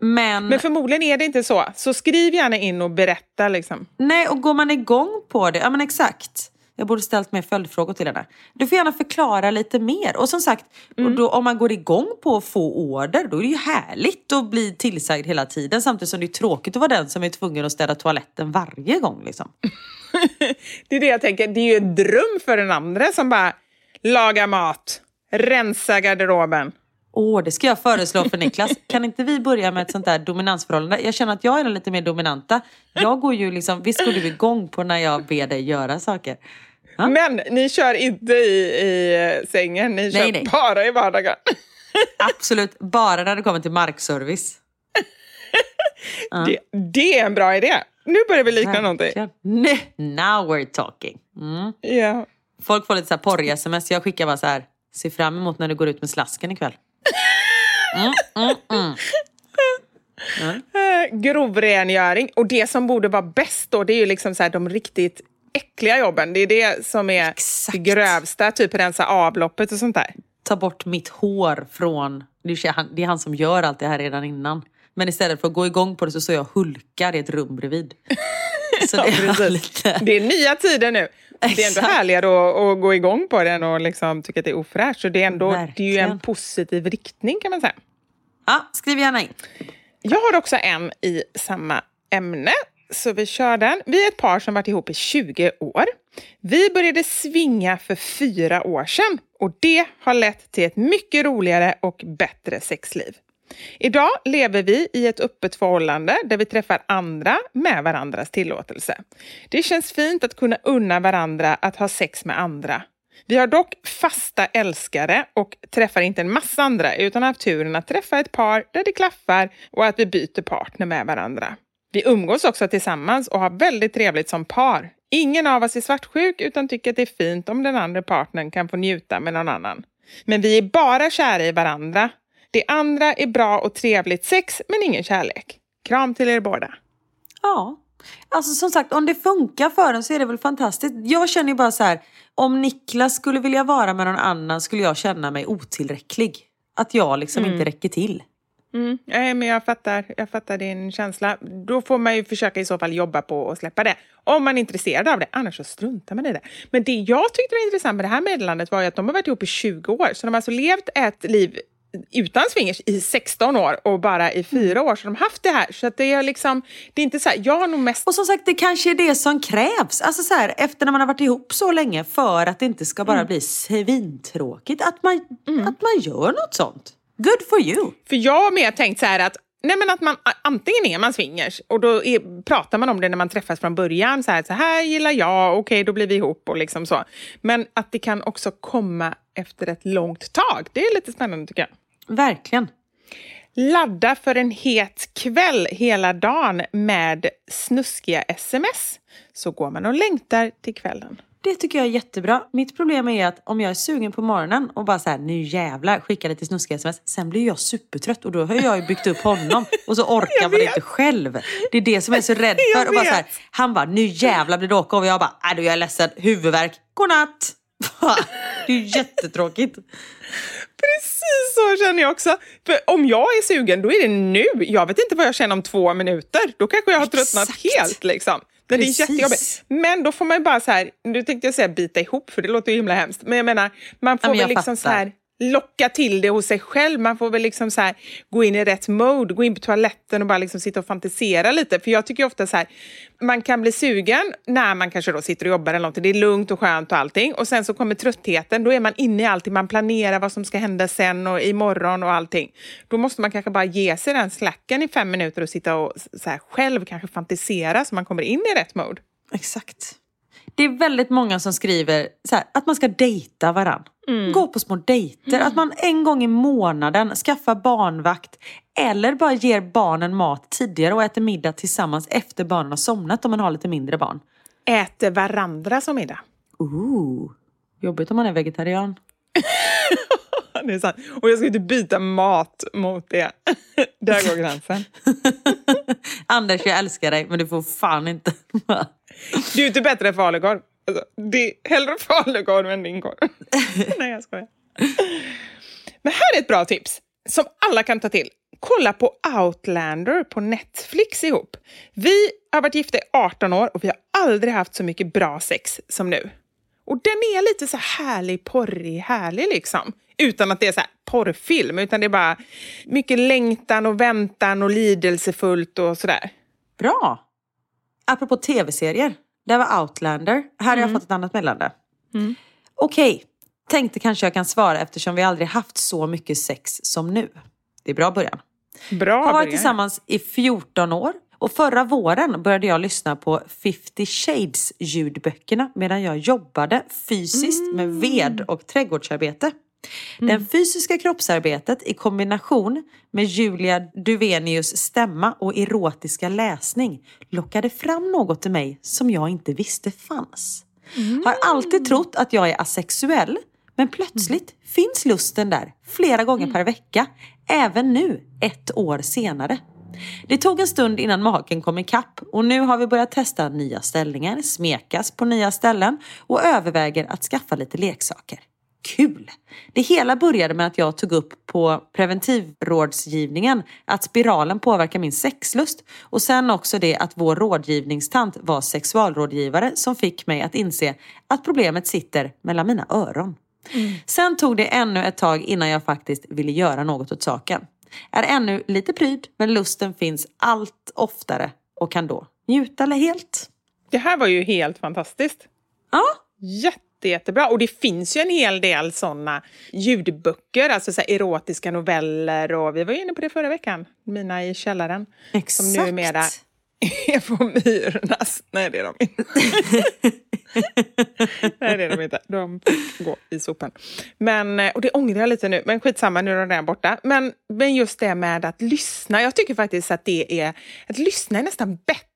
Men, men förmodligen är det inte så. Så skriv gärna in och berätta liksom. nej, och går man igång på det, ja men exakt. Jag borde ställt mer följdfrågor till henne. Du får gärna förklara lite mer. Och som sagt, och då, om man går igång på att få order, då är det ju härligt att bli tillsagd hela tiden. Samtidigt som det är tråkigt att vara den som är tvungen att städa toaletten varje gång. Liksom. Det är det jag tänker. Det är ju en dröm för den andra som bara lagar mat, rensa garderoben. Åh, det ska jag föreslå för Niklas. Kan inte vi börja med ett sånt där dominansförhållande? Jag känner att jag är den lite mer dominanta. Jag går ju liksom, visst går du igång på när jag ber dig göra saker? Ja. Men ni kör inte i, i sängen, ni kör nej. bara i vardagen. Absolut, bara när det kommer till markservice. Det, det är en bra idé. Nu börjar vi likna någonting. Nej, Now we're talking. Mm. Ja. Folk får lite så porr-sms. Jag skickar bara så här, se fram emot när du går ut med slasken ikväll. Eh, Grovrengöring. Och det som borde vara bäst då, det är ju liksom så här, de riktigt äckliga jobben. Det är det som är Exakt. det grövsta, typ rensa avloppet och sånt där. Ta bort mitt hår från... Det är, han, det är han som gör allt det här redan innan. Men istället för att gå igång på det så står jag och hulkar i ett rum bredvid. Så det är precis. lite... Det är nya tider nu. Det är ändå härligare att, att gå igång på den och liksom tycka att det är ofräscht. Så det är, ändå, det är ju en positiv riktning kan man säga. Ja, skriv gärna in. Jag har också en i samma ämne, så vi kör den. Vi är ett par som varit ihop i 20 år. Vi började svinga för fyra år sedan och det har lett till ett mycket roligare och bättre sexliv. Idag lever vi i ett öppet förhållande där vi träffar andra med varandras tillåtelse. Det känns fint att kunna unna varandra att ha sex med andra. Vi har dock fasta älskare och träffar inte en massa andra utan har haft turen att träffa ett par där det klaffar och att vi byter partner med varandra. Vi umgås också tillsammans och har väldigt trevligt som par. Ingen av oss är svartsjuk utan tycker att det är fint om den andra partnern kan få njuta med någon annan. Men vi är bara kära i varandra. Det andra är bra och trevligt sex men ingen kärlek. Kram till er båda. Ja. Alltså som sagt, om det funkar för en så är det väl fantastiskt. Jag känner ju bara så här, om Niklas skulle vilja vara med någon annan skulle jag känna mig otillräcklig. Att jag liksom inte räcker till. Mm. Nej, men jag fattar, jag fattar din känsla. Då får man ju försöka i så fall jobba på att släppa det. Om man är intresserad av det, annars så struntar man i det. Men det jag tyckte var intressant med det här meddelandet var ju att de har varit ihop i 20 år. Så de har alltså levt ett liv utan swingers i 16 år och bara i fyra år så de har haft det här. Så att det är liksom, det är inte så här, jag har nog mest... Och som sagt, det kanske är det som krävs. Alltså så här, efter när man har varit ihop så länge för att det inte ska bara bli svintråkigt. Att man, att man gör något sånt. Good for you. För jag har mer tänkt så här att Nej, men att man, antingen är man swingers och då är, pratar man om det när man träffas från början. Så här, så här gillar jag, okej okay, då blir vi ihop och liksom så. Men att det kan också komma efter ett långt tag. Det är lite spännande tycker jag. Verkligen. Ladda för en het kväll hela dagen med snuskiga sms. Så går man och längtar till kvällen. Det tycker jag är jättebra. Mitt problem är att om jag är sugen på morgonen och bara så här, nu jävlar, skickar lite snuskiga sms. Sen blir jag supertrött och då har jag ju byggt upp honom och så orkar man inte själv. Det är det som jag är så rädd för. Och bara så här, han bara, nu jävlar blir det åka och jag bara, du jag är ledsen, huvudvärk, godnatt. Det är ju jättetråkigt. Precis så känner jag också. För om jag är sugen, då är det nu. Jag vet inte vad jag känner om två minuter. Då kanske jag har tröttnat Exakt. helt. Liksom. Det är jättejobbigt. Men då får man ju bara så här, nu tänkte jag säga bita ihop för det låter ju himla hemskt. Men jag menar, man får Ja, men väl liksom så fattar. här locka till det hos sig själv. Man får väl liksom så här, gå in i rätt mode, gå in på toaletten och bara liksom sitta och fantisera lite. För jag tycker ofta så här, man kan bli sugen när man kanske då sitter och jobbar eller någonting. Det är lugnt och skönt och allting. Och sen så kommer tröttheten, då är man inne i allting. Man planerar vad som ska hända sen och imorgon och allting. Då måste man kanske bara ge sig den slacken i fem minuter och sitta och så här, själv kanske fantisera så man kommer in i rätt mode. Exakt. Det är väldigt många som skriver här, att man ska dejta varann. Gå på små dejter. Att man en gång i månaden skaffar barnvakt. Eller bara ger barnen mat tidigare och äter middag tillsammans efter barnen har somnat om man har lite mindre barn. Äter varandra som middag. Ooh. Jobbigt om man är vegetarian. Det är sant. Och jag ska inte byta mat mot det. Där går gränsen. Anders, jag älskar dig men du får fan inte. Du är inte bättre än falukorv. Alltså, det är hellre falukorv än din korv. Nej, jag skojar. Men här är ett bra tips som alla kan ta till. Kolla på Outlander på Netflix ihop. Vi har varit gifta i 18 år och vi har aldrig haft så mycket bra sex som nu. Och den är lite så härlig, porrig, härlig liksom. Utan att det är så här porrfilm, utan det är bara mycket längtan och väntan och lidelsefullt och sådär. Bra! Apropå tv-serier. Det var Outlander. Här har jag fått ett annat meddelande. Okej, tänkte kanske jag kan svara eftersom vi aldrig haft så mycket sex som nu. Det är bra början. Bra Har varit början. tillsammans i 14 år. Och förra våren började jag lyssna på 50 Shades ljudböckerna medan jag jobbade fysiskt med ved och trädgårdsarbete. Den fysiska kroppsarbetet i kombination med Julia Duvenius stämma och erotiska läsning lockade fram något i mig som jag inte visste fanns. Har alltid trott att jag är asexuell men plötsligt finns lusten där flera gånger per vecka. Även nu, ett år senare. Det tog en stund innan maken kom ikapp och nu har vi börjat testa nya ställningar, smekas på nya ställen och överväger att skaffa lite leksaker. Kul! Det hela började med att jag tog upp på preventivrådsgivningen att spiralen påverkar min sexlust och sen också det att vår rådgivningstant var sexualrådgivare som fick mig att inse att problemet sitter mellan mina öron. Sen tog det ännu ett tag innan jag faktiskt ville göra något åt saken. Är ännu lite pryd men lusten finns allt oftare och kan då njuta helt. Det här var ju helt fantastiskt. Ja, Jätte, jättebra. Och det finns ju en hel del såna ljudböcker, alltså så erotiska noveller. Och vi var ju inne på det förra veckan, mina i källaren. exakt. Som numera är på Myrornas. Nej, det är de inte. Nej, det är de inte. De får gå i sopen. Men, eh, och det ångrar jag lite nu, men skitsamma, nu är de redan borta. Men, men just det med att lyssna, jag tycker faktiskt att det är... Att lyssna är nästan bättre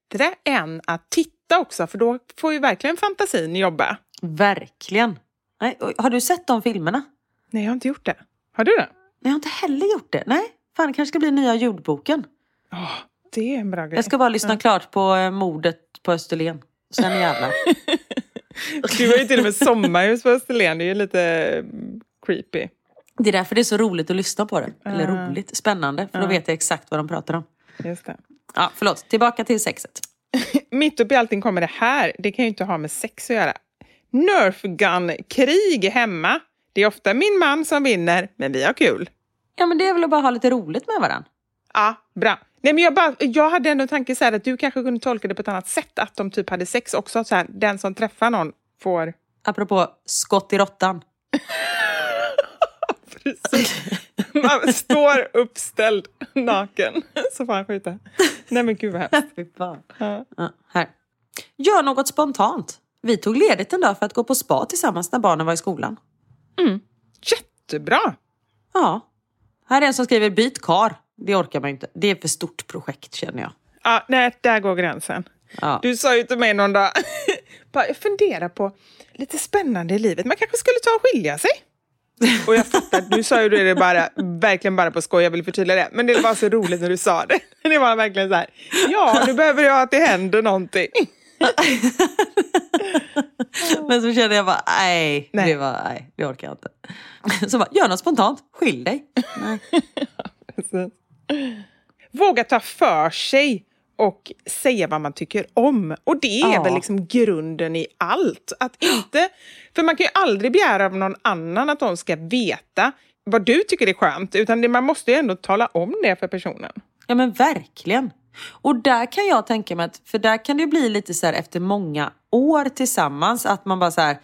än att titta också, för då får ju verkligen fantasin jobba. Verkligen. Nej, har du sett de filmerna? Nej, jag har inte gjort det. Har du det? Nej, jag har inte heller gjort det. Nej, fan det kanske ska bli nya ljudboken. Åh, det är en bra grej. Jag ska bara lyssna klart på eh, mordet på Österlen. Sen jävlar. Du har ju till och med sommarhus på Österlen, det är ju lite mm, creepy. Det är därför det är så roligt att lyssna på det. Eller roligt, spännande. För då vet jag exakt vad de pratar om. Just det. Ja, förlåt. Tillbaka till sexet. Mitt uppe i allting kommer det här. Det kan ju inte ha med sex att göra. Nerf gun-krig hemma. Det är ofta min man som vinner, men vi har kul. Ja, men det är väl att bara ha lite roligt med varandra. Ja, bra. Nej, men jag, bara, jag hade ändå en tanke så här att du kanske kunde tolka det på ett annat sätt. Att de typ hade sex också. Så här, den som träffar någon får... Apropå skott i råttan. Precis. Man står uppställd naken så får han skjuta. Nej men gud vad hemskt. Ja. Ja, här. Gör något spontant. Vi tog ledigt en dag för att gå på spa tillsammans när barnen var i skolan. Jättebra! Ja. Här är en som skriver byt kar. Det orkar man inte. Det är för stort projekt känner jag. Ja, nej, där går gränsen. Ja. Du sa ju till mig någon dag, jag funderar på lite spännande i livet, man kanske skulle ta och skilja sig. Och jag fattar, du sa ju det bara, verkligen bara på skoj, jag vill förtydliga det. Men det var så roligt när du sa det. Det var verkligen så här, ja nu behöver jag att det händer någonting. Men så kände jag bara, nej, Nej. Det, var, nej det orkar jag inte. Så bara, gör något spontant. Skilj dig. Precis. Våga ta för sig och säga vad man tycker om. Och det är Ja. väl liksom grunden i allt. Att inte, för man kan ju aldrig begära av någon annan att de ska veta vad du tycker är skönt, utan det, man måste ju ändå tala om det för personen. Ja men verkligen. Och där kan jag tänka mig att, för där kan det bli lite så här efter många år tillsammans, att man bara så här,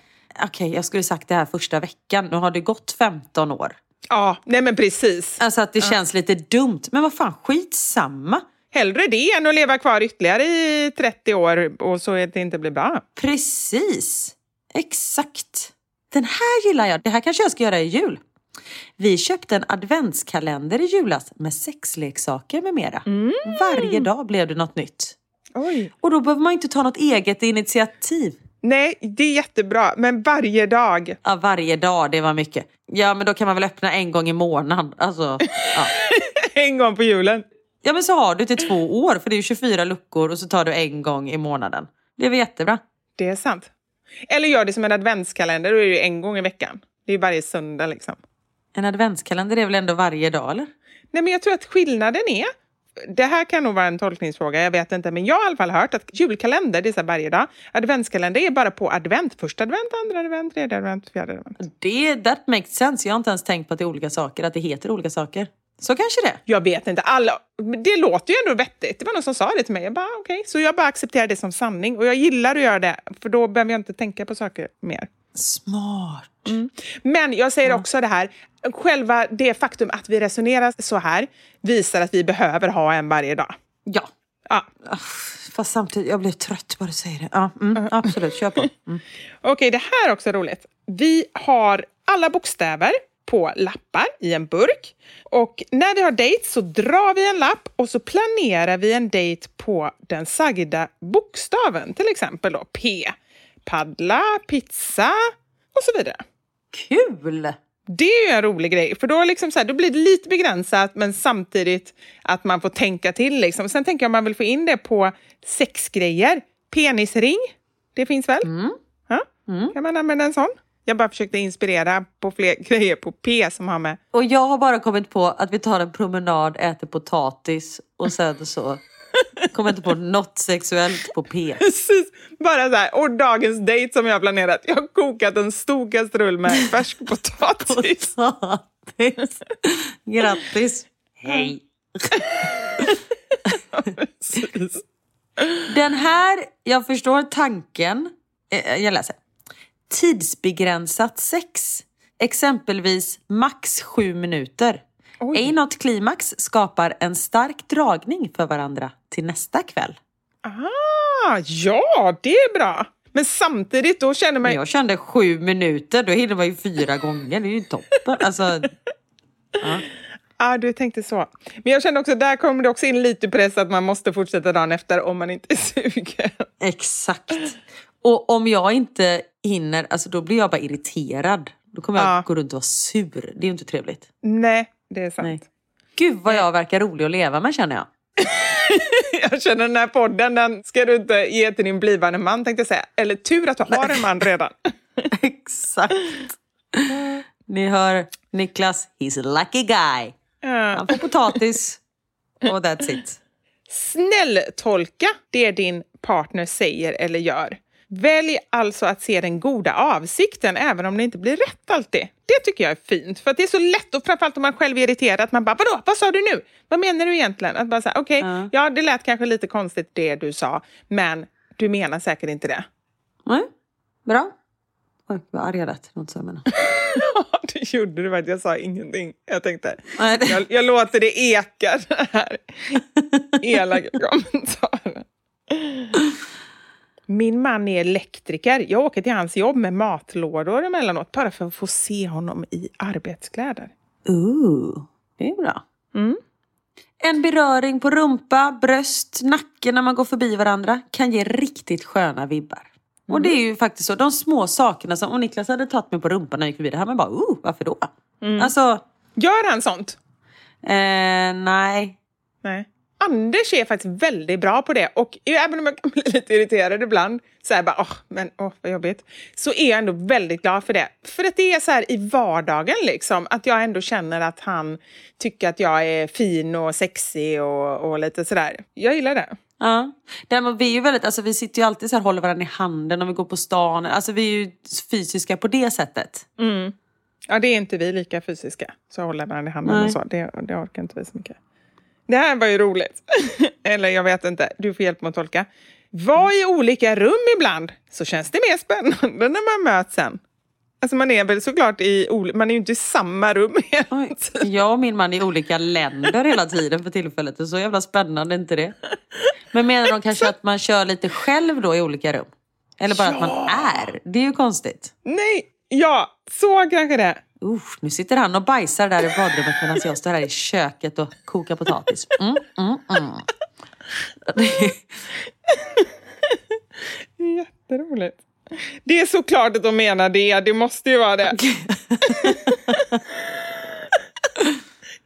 okej jag skulle sagt det här första veckan, nu har det gått 15 år. Ja, nej men precis. Alltså att det känns lite dumt, men vad fan skitsamma. Hellre det än att leva kvar ytterligare i 30 år och så att det inte blir bra. Precis, exakt. Den här gillar jag, det här kanske jag ska göra i jul. Vi köpte en adventskalender i julas med sexleksaker med mera. Varje dag blev det något nytt. Oj. Och då behöver man inte ta något eget initiativ. Nej, det är jättebra, men varje dag. Ja, varje dag, det var mycket. Ja, men då kan man väl öppna en gång i månaden. Alltså, ja. En gång på julen. ja, men så har du till två år, för det är ju 24 luckor och så tar du en gång i månaden. Det är väl jättebra? Det är sant. Eller gör det som en adventskalender, då är det ju en gång i veckan. Det är ju varje söndag liksom. En adventskalender är väl ändå varje dag, eller? Nej, men jag tror att skillnaden är, det här kan nog vara en tolkningsfråga, jag vet inte, men jag har i alla fall hört att julkalender, det är så varje dag. Adventskalender är bara på advent. Första advent, andra advent, tredje advent, fjärde advent. Det, that makes sense. Jag har inte ens tänkt på att det är olika saker, att det heter olika saker. Så kanske det. Jag vet inte, alla, det låter ju ändå vettigt. Det var någon som sa det till mig. Jag bara, okej. Så jag bara accepterar det som sanning. Och jag gillar att göra det, för då behöver jag inte tänka på saker mer. Smart. Men jag säger också det här, själva det faktum att vi resonerar så här visar att vi behöver ha en varje dag. Ja. Ja. Fast samtidigt, jag blir trött bara du säger det. Ja, mm, absolut, kör på. Mm. Okej, det här är också roligt. Vi har alla bokstäver på lappar i en burk. Och när vi har dejt så drar vi en lapp och så planerar vi en dejt på den sagda bokstaven. Till exempel då P. Paddla, pizza och så vidare. Kul! Det är ju en rolig grej, för då, liksom så här, då blir det lite begränsat men samtidigt att man får tänka till. Liksom. Sen tänker jag om man vill få in det på sexgrejer. Penisring, det finns väl? Ja? Kan man använda en sån? Jag bara försökte inspirera på fler grejer på P som har med... Och jag har bara kommit på att vi tar en promenad, äter potatis och sen så kommer inte på något sexuellt på P. Precis, bara så här. Och dagens dejt som jag har planerat. Jag har kokat en stor kastrull med färsk potatis. Potatis. Grattis. Hej. Precis. Den här, jag förstår tanken. Eh, Jag läser. Tidsbegränsat sex. Exempelvis max sju minuter. Ej något klimax skapar en stark dragning för varandra till nästa kväll. Ah, ja, det är bra. Men samtidigt, då känner man... Jag kände sju minuter, då hinner man ju fyra gånger. Det är ju toppen. Alltså, Ja, du tänkte så. Men jag kände också, där kommer det också in lite press att man måste fortsätta dagen efter om man inte är sugen. exakt. Och om jag inte hinner, alltså då blir jag bara irriterad. Då kommer jag Ja. gå runt och vara sur. Det är ju inte trevligt. Nej, det är sant. Nej. Gud vad jag verkar rolig att leva med känner jag. Jag känner den här podden, den ska du inte ge till din blivande man, tänkte jag säga. Eller tur att du har en man redan. Exakt. Ni hör Niklas, he's a lucky guy. Han får potatis och that's it. Snälltolka det din partner säger eller gör. Välj alltså att se den goda avsikten även om det inte blir rätt alltid. Det tycker jag är fint, för att det är så lätt, och framförallt om man själv är irriterad, att man bara “vadå, vad sa du nu? Vad menar du egentligen?” Att bara säga okej, okay, ja det lät kanske lite konstigt det du sa, men du menar säkert inte det. Nej, bra. Oj, vad arg jag lät. Det jag menade. Ja, det gjorde du faktiskt. Jag sa ingenting. Jag tänkte, jag, jag låter det eka, den här elaka kommentaren. Min man är elektriker. Jag åker till hans jobb med matlådor emellanåt bara för att få se honom i arbetskläder. Ooh, det är bra. Mm. En beröring på rumpa, bröst, nacke när man går förbi varandra kan ge riktigt sköna vibbar. Och Mm. det är ju faktiskt så, de små sakerna som om Niklas hade tagit mig på rumpan när jag gick förbi, det här man bara, oh, varför då? Mm. Alltså, Gör han sånt? eh, nej. Nej. Anders är faktiskt väldigt bra på det. Och även om jag kan bli lite irriterad ibland, så här bara, åh, men åh, vad jobbigt. Så är jag ändå väldigt glad för det. För att det är så här i vardagen, liksom, att jag ändå känner att han tycker att jag är fin och sexig och, och lite sådär. Jag gillar det. Ja. Däremot, vi är ju väldigt, alltså vi sitter ju alltid så här håller varandra i handen om vi går på stan. Alltså vi är ju fysiska på det sättet. Mm. Ja, det är inte vi lika fysiska. Så håller varandra i handen Nej. och så. Det, det orkar inte vi så mycket. Det här var ju roligt. Eller jag vet inte, du får hjälp med att tolka. Var i olika rum ibland så känns det mer spännande när man möts sen. Alltså man är väl såklart i, man är ju inte i samma rum hela tiden. Jag och min man är i olika länder hela tiden för tillfället. Och så jävla spännande är inte det. Men menar de kanske att man kör lite själv då i olika rum? Eller bara att man är? Det är ju konstigt. Nej, ja, så kanske det. Usch, nu sitter han och bajsar där i badrummet medan jag står här i köket och kokar potatis. Mm, mm, mm. Det är jätteroligt. Det är såklart att de menar det, det måste ju vara det.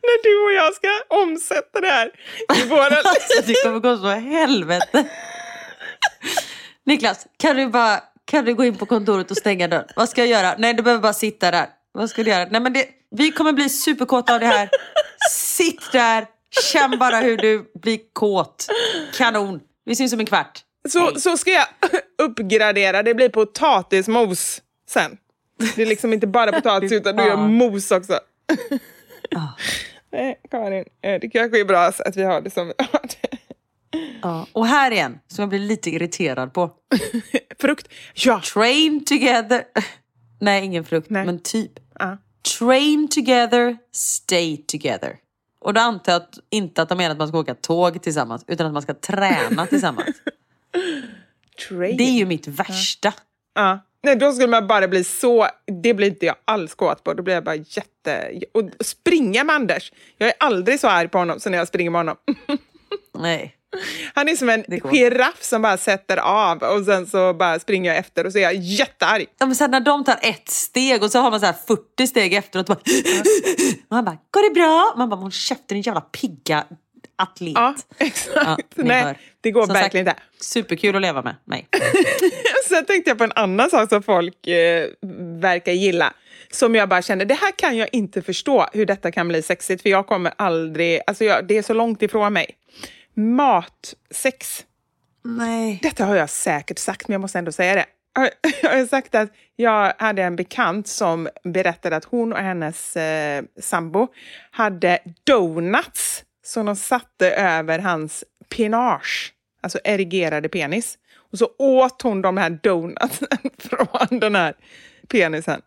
När du och jag ska omsätta det här i våra Alltså, det kommer gå så helvete. Niklas, kan du bara kan du gå in på kontoret och stänga dörren? Vad ska jag göra? Nej, du behöver bara sitta där. Vad ska du göra? Nej, men det, vi kommer bli superkåta av det här. Sitt där, känn bara hur du blir kåt. Kanon. Vi syns om en kvart. Så, så ska jag uppgradera, det blir potatismos sen. Det är liksom inte bara potatis utan du gör mos också. Nej, Karin, eh, det kanske är bra att vi har det som vi har det. Ja. Och här igen, som jag blir lite irriterad på. Frukt, ja. Train together. Nej, ingen frukt, Nej. men typ. Train together, stay together. Och då antar jag att, inte att de menar att man ska åka tåg tillsammans, utan att man ska träna tillsammans. Train. Det är ju mitt värsta. Ja. Nej, då skulle man bara bli så... Det blir inte jag alls kåt på. Då blir jag bara jätte... Och springa med Anders. Jag är aldrig så arg på honom som när jag springer med honom. Nej. Han är som en giraff som bara sätter av och sen så bara springer jag efter och så är jag jättearg. Ja, men sen när de tar ett steg och så har man så här 40 steg efteråt. Bara, man bara, går det bra? Man bara, håll käften din jävla pigga atlet. Ja, exakt. Ja, Nej, hör. det går Som verkligen sagt, inte. Superkul att leva med mig. Sen tänkte jag på en annan sak som folk eh, verkar gilla. Som jag bara kände, det här kan jag inte förstå hur detta kan bli sexigt. För jag kommer aldrig, alltså jag, det är så långt ifrån mig. Matsex. Nej. Detta har jag säkert sagt, men jag måste ändå säga det. Jag har sagt att jag hade en bekant som berättade att hon och hennes eh, sambo hade donuts som de satte över hans penage, alltså erigerade penis. Och så åt hon de här donutsen från den här penisen.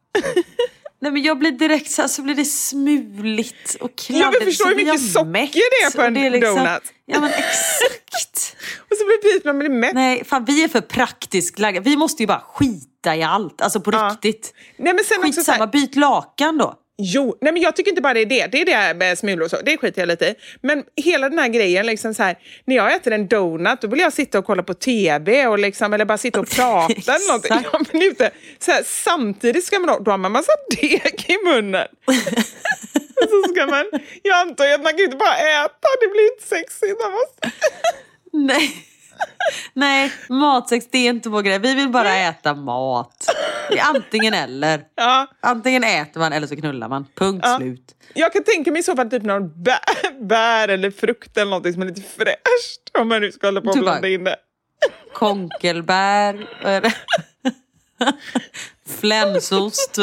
Nej men jag blir direkt så här, så blir det smuligt och kladdigt. Ja, men förstår hur mycket socker det är på en är liksom- donut. Ja men exakt. Och så blir precis man blir mätt. Nej, fan vi är för praktiskt lagda. Vi måste ju bara skita i allt, alltså på Ja. riktigt. Nej, men sen också så Skitsamma, här, byt lakan då. Jo, nej men jag tycker inte bara det är det. Det är det med smulor och så. Det skiter jag lite i. Men hela den här grejen, liksom så här, när jag äter en donut då vill jag sitta och kolla på tv och liksom, eller bara sitta och prata eller någonting. Exakt. Ja, men inte, så här, samtidigt ska man, ha- då har man massa deg i munnen. så ska man, jag antar att man kan inte bara äta, det blir inte sexigt. Man måste... Nej. Nej, matsex det är inte vår grej. Vi vill bara äta mat. Det är antingen eller. Ja. Antingen äter man eller så knullar man. Punkt Ja. slut. Jag kan tänka mig i så fall typ någon bär, bär eller frukt eller någonting som är lite fräscht. Om man nu ska hålla på och bara- blanda in det. Konkelbär. Flänsost.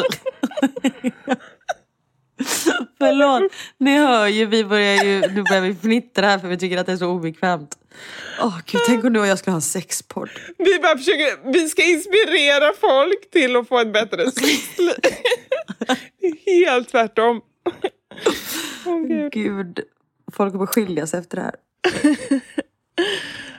Förlåt, ni hör ju, vi börjar ju, nu börjar vi fnittra här för vi tycker att det är så obekvämt. Åh gud, tänk om du och jag skulle ha en sexpodd. Vi bara försöker, vi ska inspirera folk till att få ett bättre sexliv. Det är helt tvärtom. Åh, Gud. Gud, folk kommer skilja sig efter det här.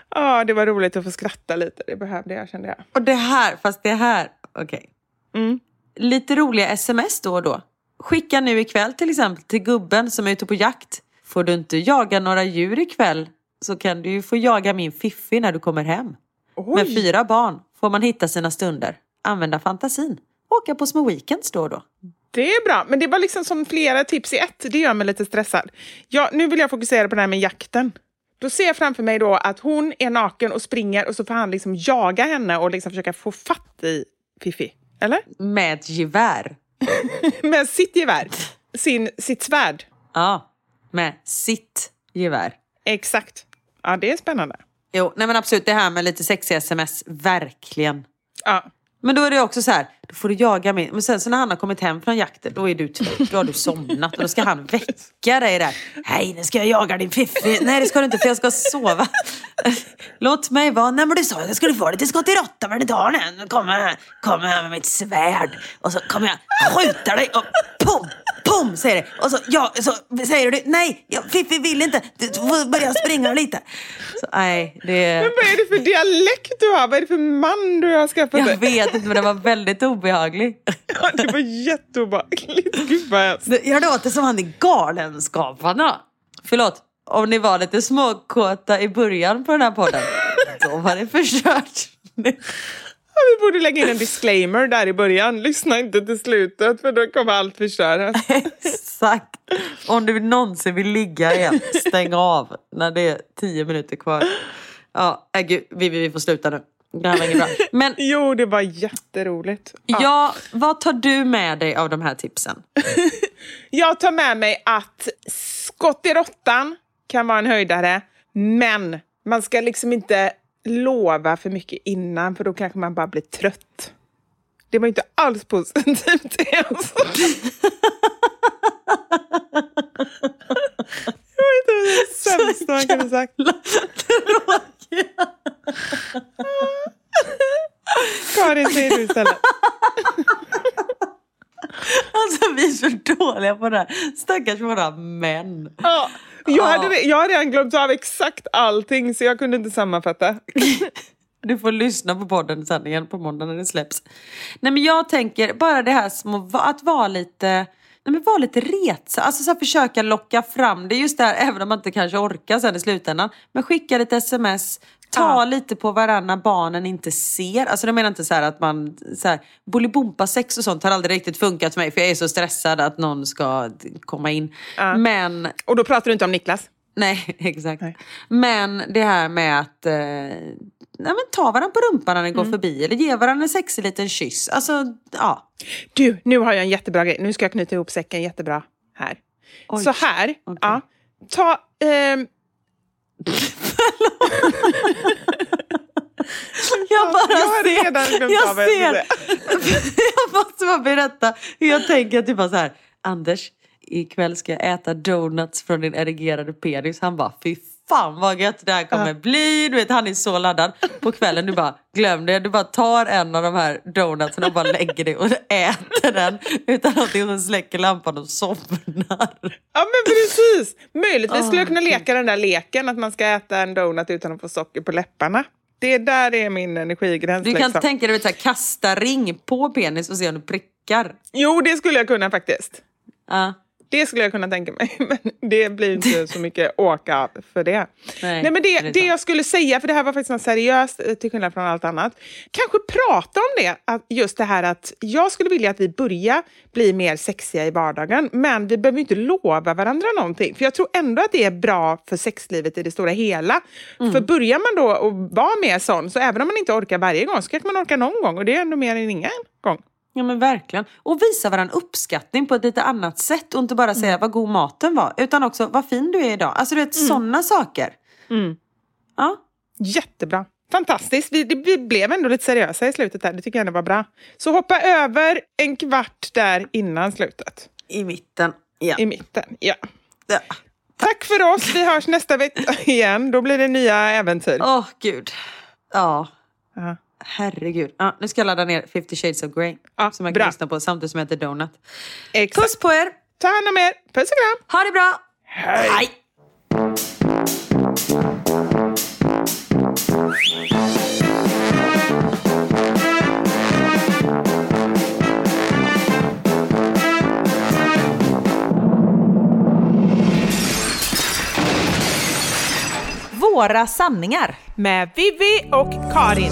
Ja, det var roligt att få skratta lite. Det behövde jag kände jag. Och det här, fast det här, okej. Mm. Lite roliga sms då och då. Skicka nu ikväll till exempel till gubben som är ute på jakt. Får du inte jaga några djur ikväll så kan du ju få jaga min fiffi när du kommer hem. Oj. Med fyra barn får man hitta sina stunder. Använda fantasin. Åka på små weekends då och då. Det är bra, men det var liksom som flera tips i ett. Det gör mig lite stressad. Ja, nu vill jag fokusera på det här med jakten. Då ser jag framför mig då att hon är naken och springer och så får han liksom jaga henne och liksom försöka få fatt i Fifi. Eller? Med ett gevär. Med sitt gevär. Sin, sitt svärd. Ja, med sitt gevär. Exakt. Ja, det är spännande. Jo, nej men absolut det här med lite sexiga sms, verkligen. Ja. Men då är det också så här, då får du jaga min... Men sen så när han har kommit hem från jakten, då är du trött, då har du somnat och då ska han väcka dig där. Hej, nu ska jag jaga din fiffi. Nej det ska du inte för jag ska sova. Låt mig vara. Nej men du sa att jag skulle få dig till skottiråtta men det tar den. Nu kommer jag, kommer jag med mitt svärd och så kommer jag skjuta dig och pum, pum säger det. Och så, ja, så säger du nej, jag, Fiffi vill inte. Du får börja springa lite. Så, nej, det... Men vad är det för dialekt du har? Vad är det för man du har skaffat Jag vet inte men det var väldigt obehaglig. Ja, det var jätteobehagligt. Gud vad hemskt. Jag låter som han i Galenskaparna. Förlåt, om ni var lite småkåta i början på den här podden. Då var det förstört. Vi borde lägga in en disclaimer där i början. Lyssna inte till slutet för då kommer allt förstöras. Exakt. Om du någonsin vill ligga igen, stäng av när det är tio minuter kvar. Ja, äh, gud, vi, vi, vi får sluta nu. Det här var inget bra. Men Jo, det var jätteroligt. Ja. ja, vad tar du med dig av de här tipsen? Jag tar med mig att skott i råttan kan vara en höjdare, men man ska liksom inte lova för mycket innan för då kanske man bara blir trött. Det var inte alls positivt. Alltså. Det var inte det sämsta man kunde sagt. Karin, säger du istället. Alltså vi är så dåliga på det här. Stackars våra män. Ja, jag, hade, jag har redan glömt av exakt allting så jag kunde inte sammanfatta. Du får lyssna på podden sen igen på måndag när det släpps. Nej men jag tänker bara det här små, att vara lite, nej men vara lite retsam. Alltså så här, försöka locka fram det just där, även om man inte kanske orkar sen i slutändan. Men skicka lite sms, ta Ja. lite på varandra barnen inte ser. Alltså jag menar inte så att man, så här, bolibompa-sex och sånt har aldrig riktigt funkat för mig för jag är så stressad att någon ska komma in. Ja. Men Och då pratar du inte om Niklas? Nej, exakt. Nej. Men det här med att eh, nej, men ta varandra på rumpan när ni går Mm. förbi eller ge varandra en sexig liten kyss. Alltså, ja. Du, nu har jag en jättebra grej. Nu ska jag knyta ihop säcken jättebra här. Oj. Så här, Okej. ja. Ta... Jag bara jag har ser, redan glömt jag ser. jag måste bara berätta hur jag tänker typ bara så här. Anders, ikväll ska jag äta donuts från din erigerade penis. Han bara, fy fan vad gött det här kommer bli. Du vet, han är så laddad. På kvällen du bara, glöm det. Du bara tar en av de här donutsen och bara lägger dig och äter den. Utan någonting som släcker lampan och somnar. Ja, men precis! Möjligtvis skulle jag kunna leka den där leken att man ska äta en donut utan att få socker på läpparna. Det där är min energigräns. Du kan liksom. tänka dig här, kasta ring på penis och se om du prickar. Jo, det skulle jag kunna faktiskt. Ja. Det skulle jag kunna tänka mig, men det blir inte så mycket åka för det. Nej, Nej men det det, jag skulle säga, för det här var faktiskt något seriöst eh, till skillnad från allt annat. Kanske prata om det, att just det här att jag skulle vilja att vi börjar bli mer sexiga i vardagen, men vi behöver inte lova varandra någonting. För jag tror ändå att det är bra för sexlivet i det stora hela. Mm. För börjar man då att vara mer sån, så även om man inte orkar varje gång, så kanske man orkar någon gång och det är ändå mer än ingen gång. Ja men verkligen. Och visa varandra uppskattning på ett lite annat sätt och inte bara säga vad god maten var. Utan också vad fin du är idag. Alltså du vet sådana saker. Ja. Jättebra. Fantastiskt. Vi, vi blev ändå lite seriösa i slutet där. Det tycker jag ändå var bra. Så hoppa över en kvart där innan slutet. I mitten. Ja. I mitten. Ja. Ja. Tack för oss. Vi hörs nästa vecka igen. Då blir det nya äventyr. Åh gud. Ja. Ja. Herregud. Ja, nu ska jag ladda ner 50 shades of Grey. Ja, som jag bra. kan lyssna på samtidigt som jag äter donut. Exakt. Puss på er! Ta hand om er. Puss och kram. Ha det bra! Hej. Våra sanningar. Med Vivi och Karin.